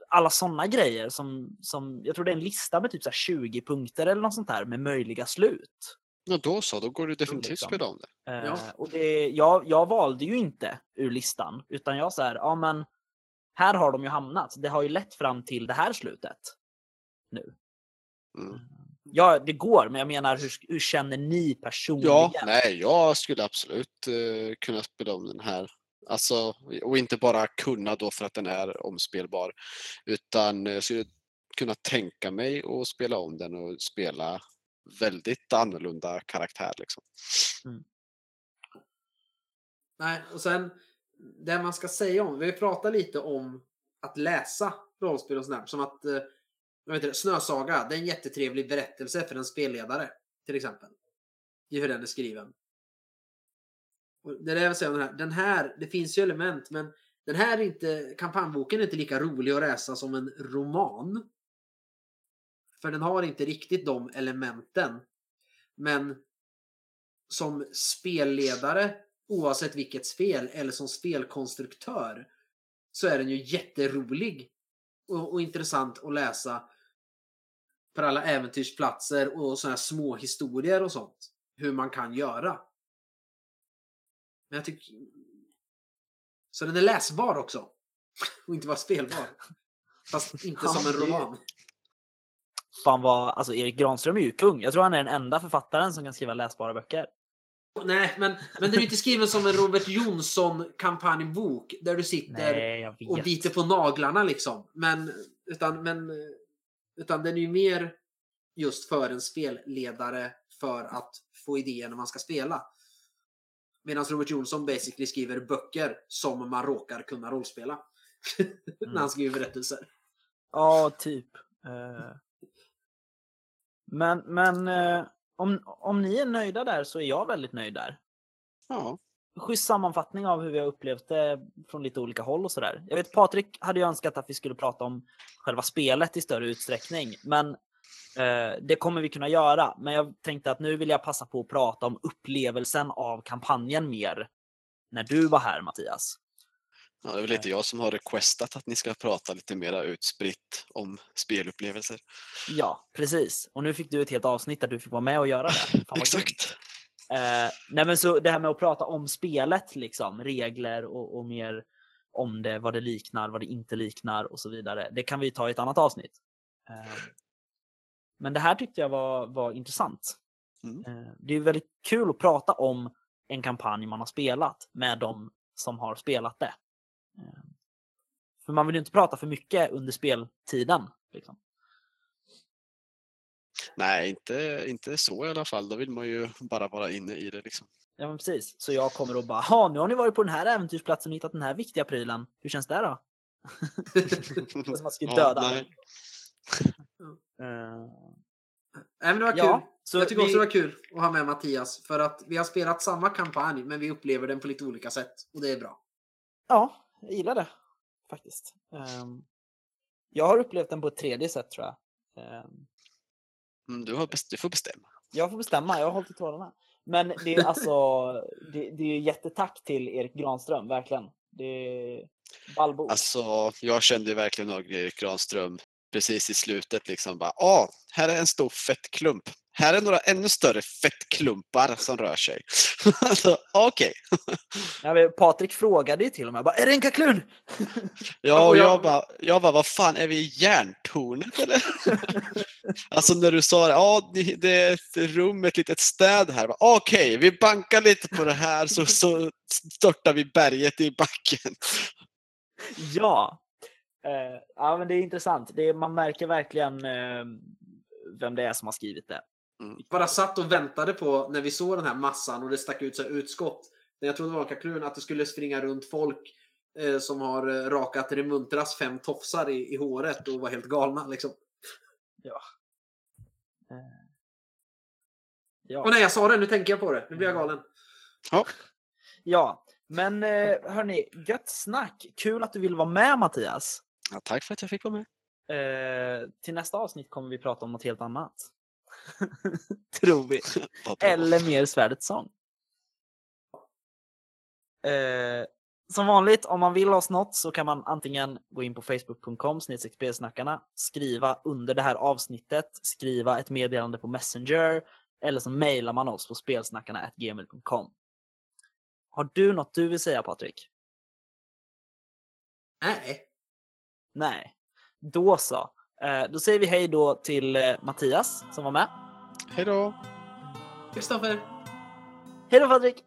alla sådana grejer som, som, jag tror det är en lista med typ så 20 punkter eller något sånt där med möjliga slut. Ja, då så, då går det definitivt liksom. spela om det. Eh, ja. och det jag, jag valde ju inte ur listan, utan jag så här, ja men här har de ju hamnat. Det har ju lett fram till det här slutet nu. Mm. Ja, det går, men jag menar hur, hur känner ni personligen? Ja, nej, jag skulle absolut uh, kunna spela om den här. Alltså, och inte bara kunna då för att den är omspelbar, utan jag skulle kunna tänka mig att spela om den och spela väldigt annorlunda karaktär. Liksom. Mm. Nej, och sen det man ska säga om, vi pratar lite om att läsa rollspel och sådär. Som att, eh, vet inte, Snösaga, det är en jättetrevlig berättelse för en spelledare. Till exempel. I hur den är skriven. Och det är det jag vill säga om den här. Den här, det finns ju element men den här är inte, kampanjboken är inte lika rolig att läsa som en roman. För den har inte riktigt de elementen. Men som spelledare, oavsett vilket spel, eller som spelkonstruktör, så är den ju jätterolig och, och intressant att läsa för alla äventyrsplatser och sådana små historier och sånt. Hur man kan göra. Men jag tycker... Så den är läsbar också. Och inte bara spelbar. Fast inte som en roman. Fan vad, alltså Erik Granström är ju kung. Jag tror han är den enda författaren som kan skriva läsbara böcker. Nej, men, men den är inte skriven som en Robert Jonsson kampanjbok där du sitter Nej, och biter på naglarna liksom. Men, utan, men, utan den är ju mer just för en spelledare för att få idéer när man ska spela. Medan Robert Jonsson basically skriver böcker som man råkar kunna rollspela. när han skriver berättelser. Ja, typ. Eh, Men, men eh, om, om ni är nöjda där så är jag väldigt nöjd där. Ja. Schysst sammanfattning av hur vi har upplevt det från lite olika håll och sådär. Jag vet Patrik hade ju önskat att vi skulle prata om själva spelet i större utsträckning, men eh, det kommer vi kunna göra. Men jag tänkte att nu vill jag passa på att prata om upplevelsen av kampanjen mer när du var här Mattias. Ja, det är väl lite jag som har requestat att ni ska prata lite mera utspritt om spelupplevelser. Ja, precis. Och nu fick du ett helt avsnitt där du fick vara med och göra det. Exakt. Eh, nej men så det här med att prata om spelet, liksom, regler och, och mer om det, vad det liknar, vad det inte liknar och så vidare. Det kan vi ta i ett annat avsnitt. Eh, men det här tyckte jag var, var intressant. Mm. Eh, det är väldigt kul att prata om en kampanj man har spelat med de som har spelat det. Eh, för man vill ju inte prata för mycket under speltiden. Liksom. Nej, inte, inte så i alla fall. Då vill man ju bara vara inne i det. Liksom. Ja men precis. Så jag kommer och bara, ja nu har ni varit på den här äventyrsplatsen och hittat den här viktiga prylen. Hur känns det då? Det är som att skulle Ja, döda nej. Eh, Nej, men det var kul. Ja, så jag tycker vi- också det var kul att ha med Mattias. För att vi har spelat samma kampanj, men vi upplever den på lite olika sätt. Och det är bra. Ja, jag gillar det faktiskt. Ehm, jag har upplevt den på ett tredje sätt tror jag. Ehm, Mm, du, har du får bestämma. jag får bestämma, jag har hållit i trådarna. Men det är alltså, det, det är jättetack till Erik Granström, verkligen. Det är ballbok. Alltså, jag kände verkligen av Erik Granström precis i slutet. Liksom bara, ah, här är en stor fettklump. Här är några ännu större fettklumpar som rör sig. alltså, Okej. Ja, men Patrik frågade ju till och med, bara, är det en kaklun? Ja, och jag- bara, jag bara, vad fan, är vi i järntornet eller? alltså när du sa det, ja, det- är ett rum, ett litet städ här. Okej, vi bankar lite på det här så, så störtar vi berget i backen. Ja. Eh, ja, men det är intressant. Det är, man märker verkligen eh, vem det är som har skrivit det. Bara satt och väntade på när vi såg den här massan och det stack ut så här utskott. När jag trodde det var en kaklun att det skulle springa runt folk eh, som har eh, rakat Remuntras fem tofsar i, i håret och var helt galna liksom. Eh, ja. Och när jag sa det, nu tänker jag på det. Nu blir jag galen. ja, men eh, hörni, gött snack. Kul att du vill vara med Mattias. Ja, tack för att jag fick vara med. Eh, till nästa avsnitt kommer vi prata om något helt annat. Tror vi. Eller mer Svärdets sång. Eh, som vanligt, om man vill oss något så kan man antingen gå in på facebook.com spelsnackarna, skriva under det här avsnittet, skriva ett meddelande på Messenger eller så mejlar man oss på spelsnackarna.gmail.com. Har du något du vill säga Patrik? Nej. Nej. Då så. Eh, då säger vi hej då till eh, Mattias som var med. Hej då! Kristoffer. Hej då Patrik!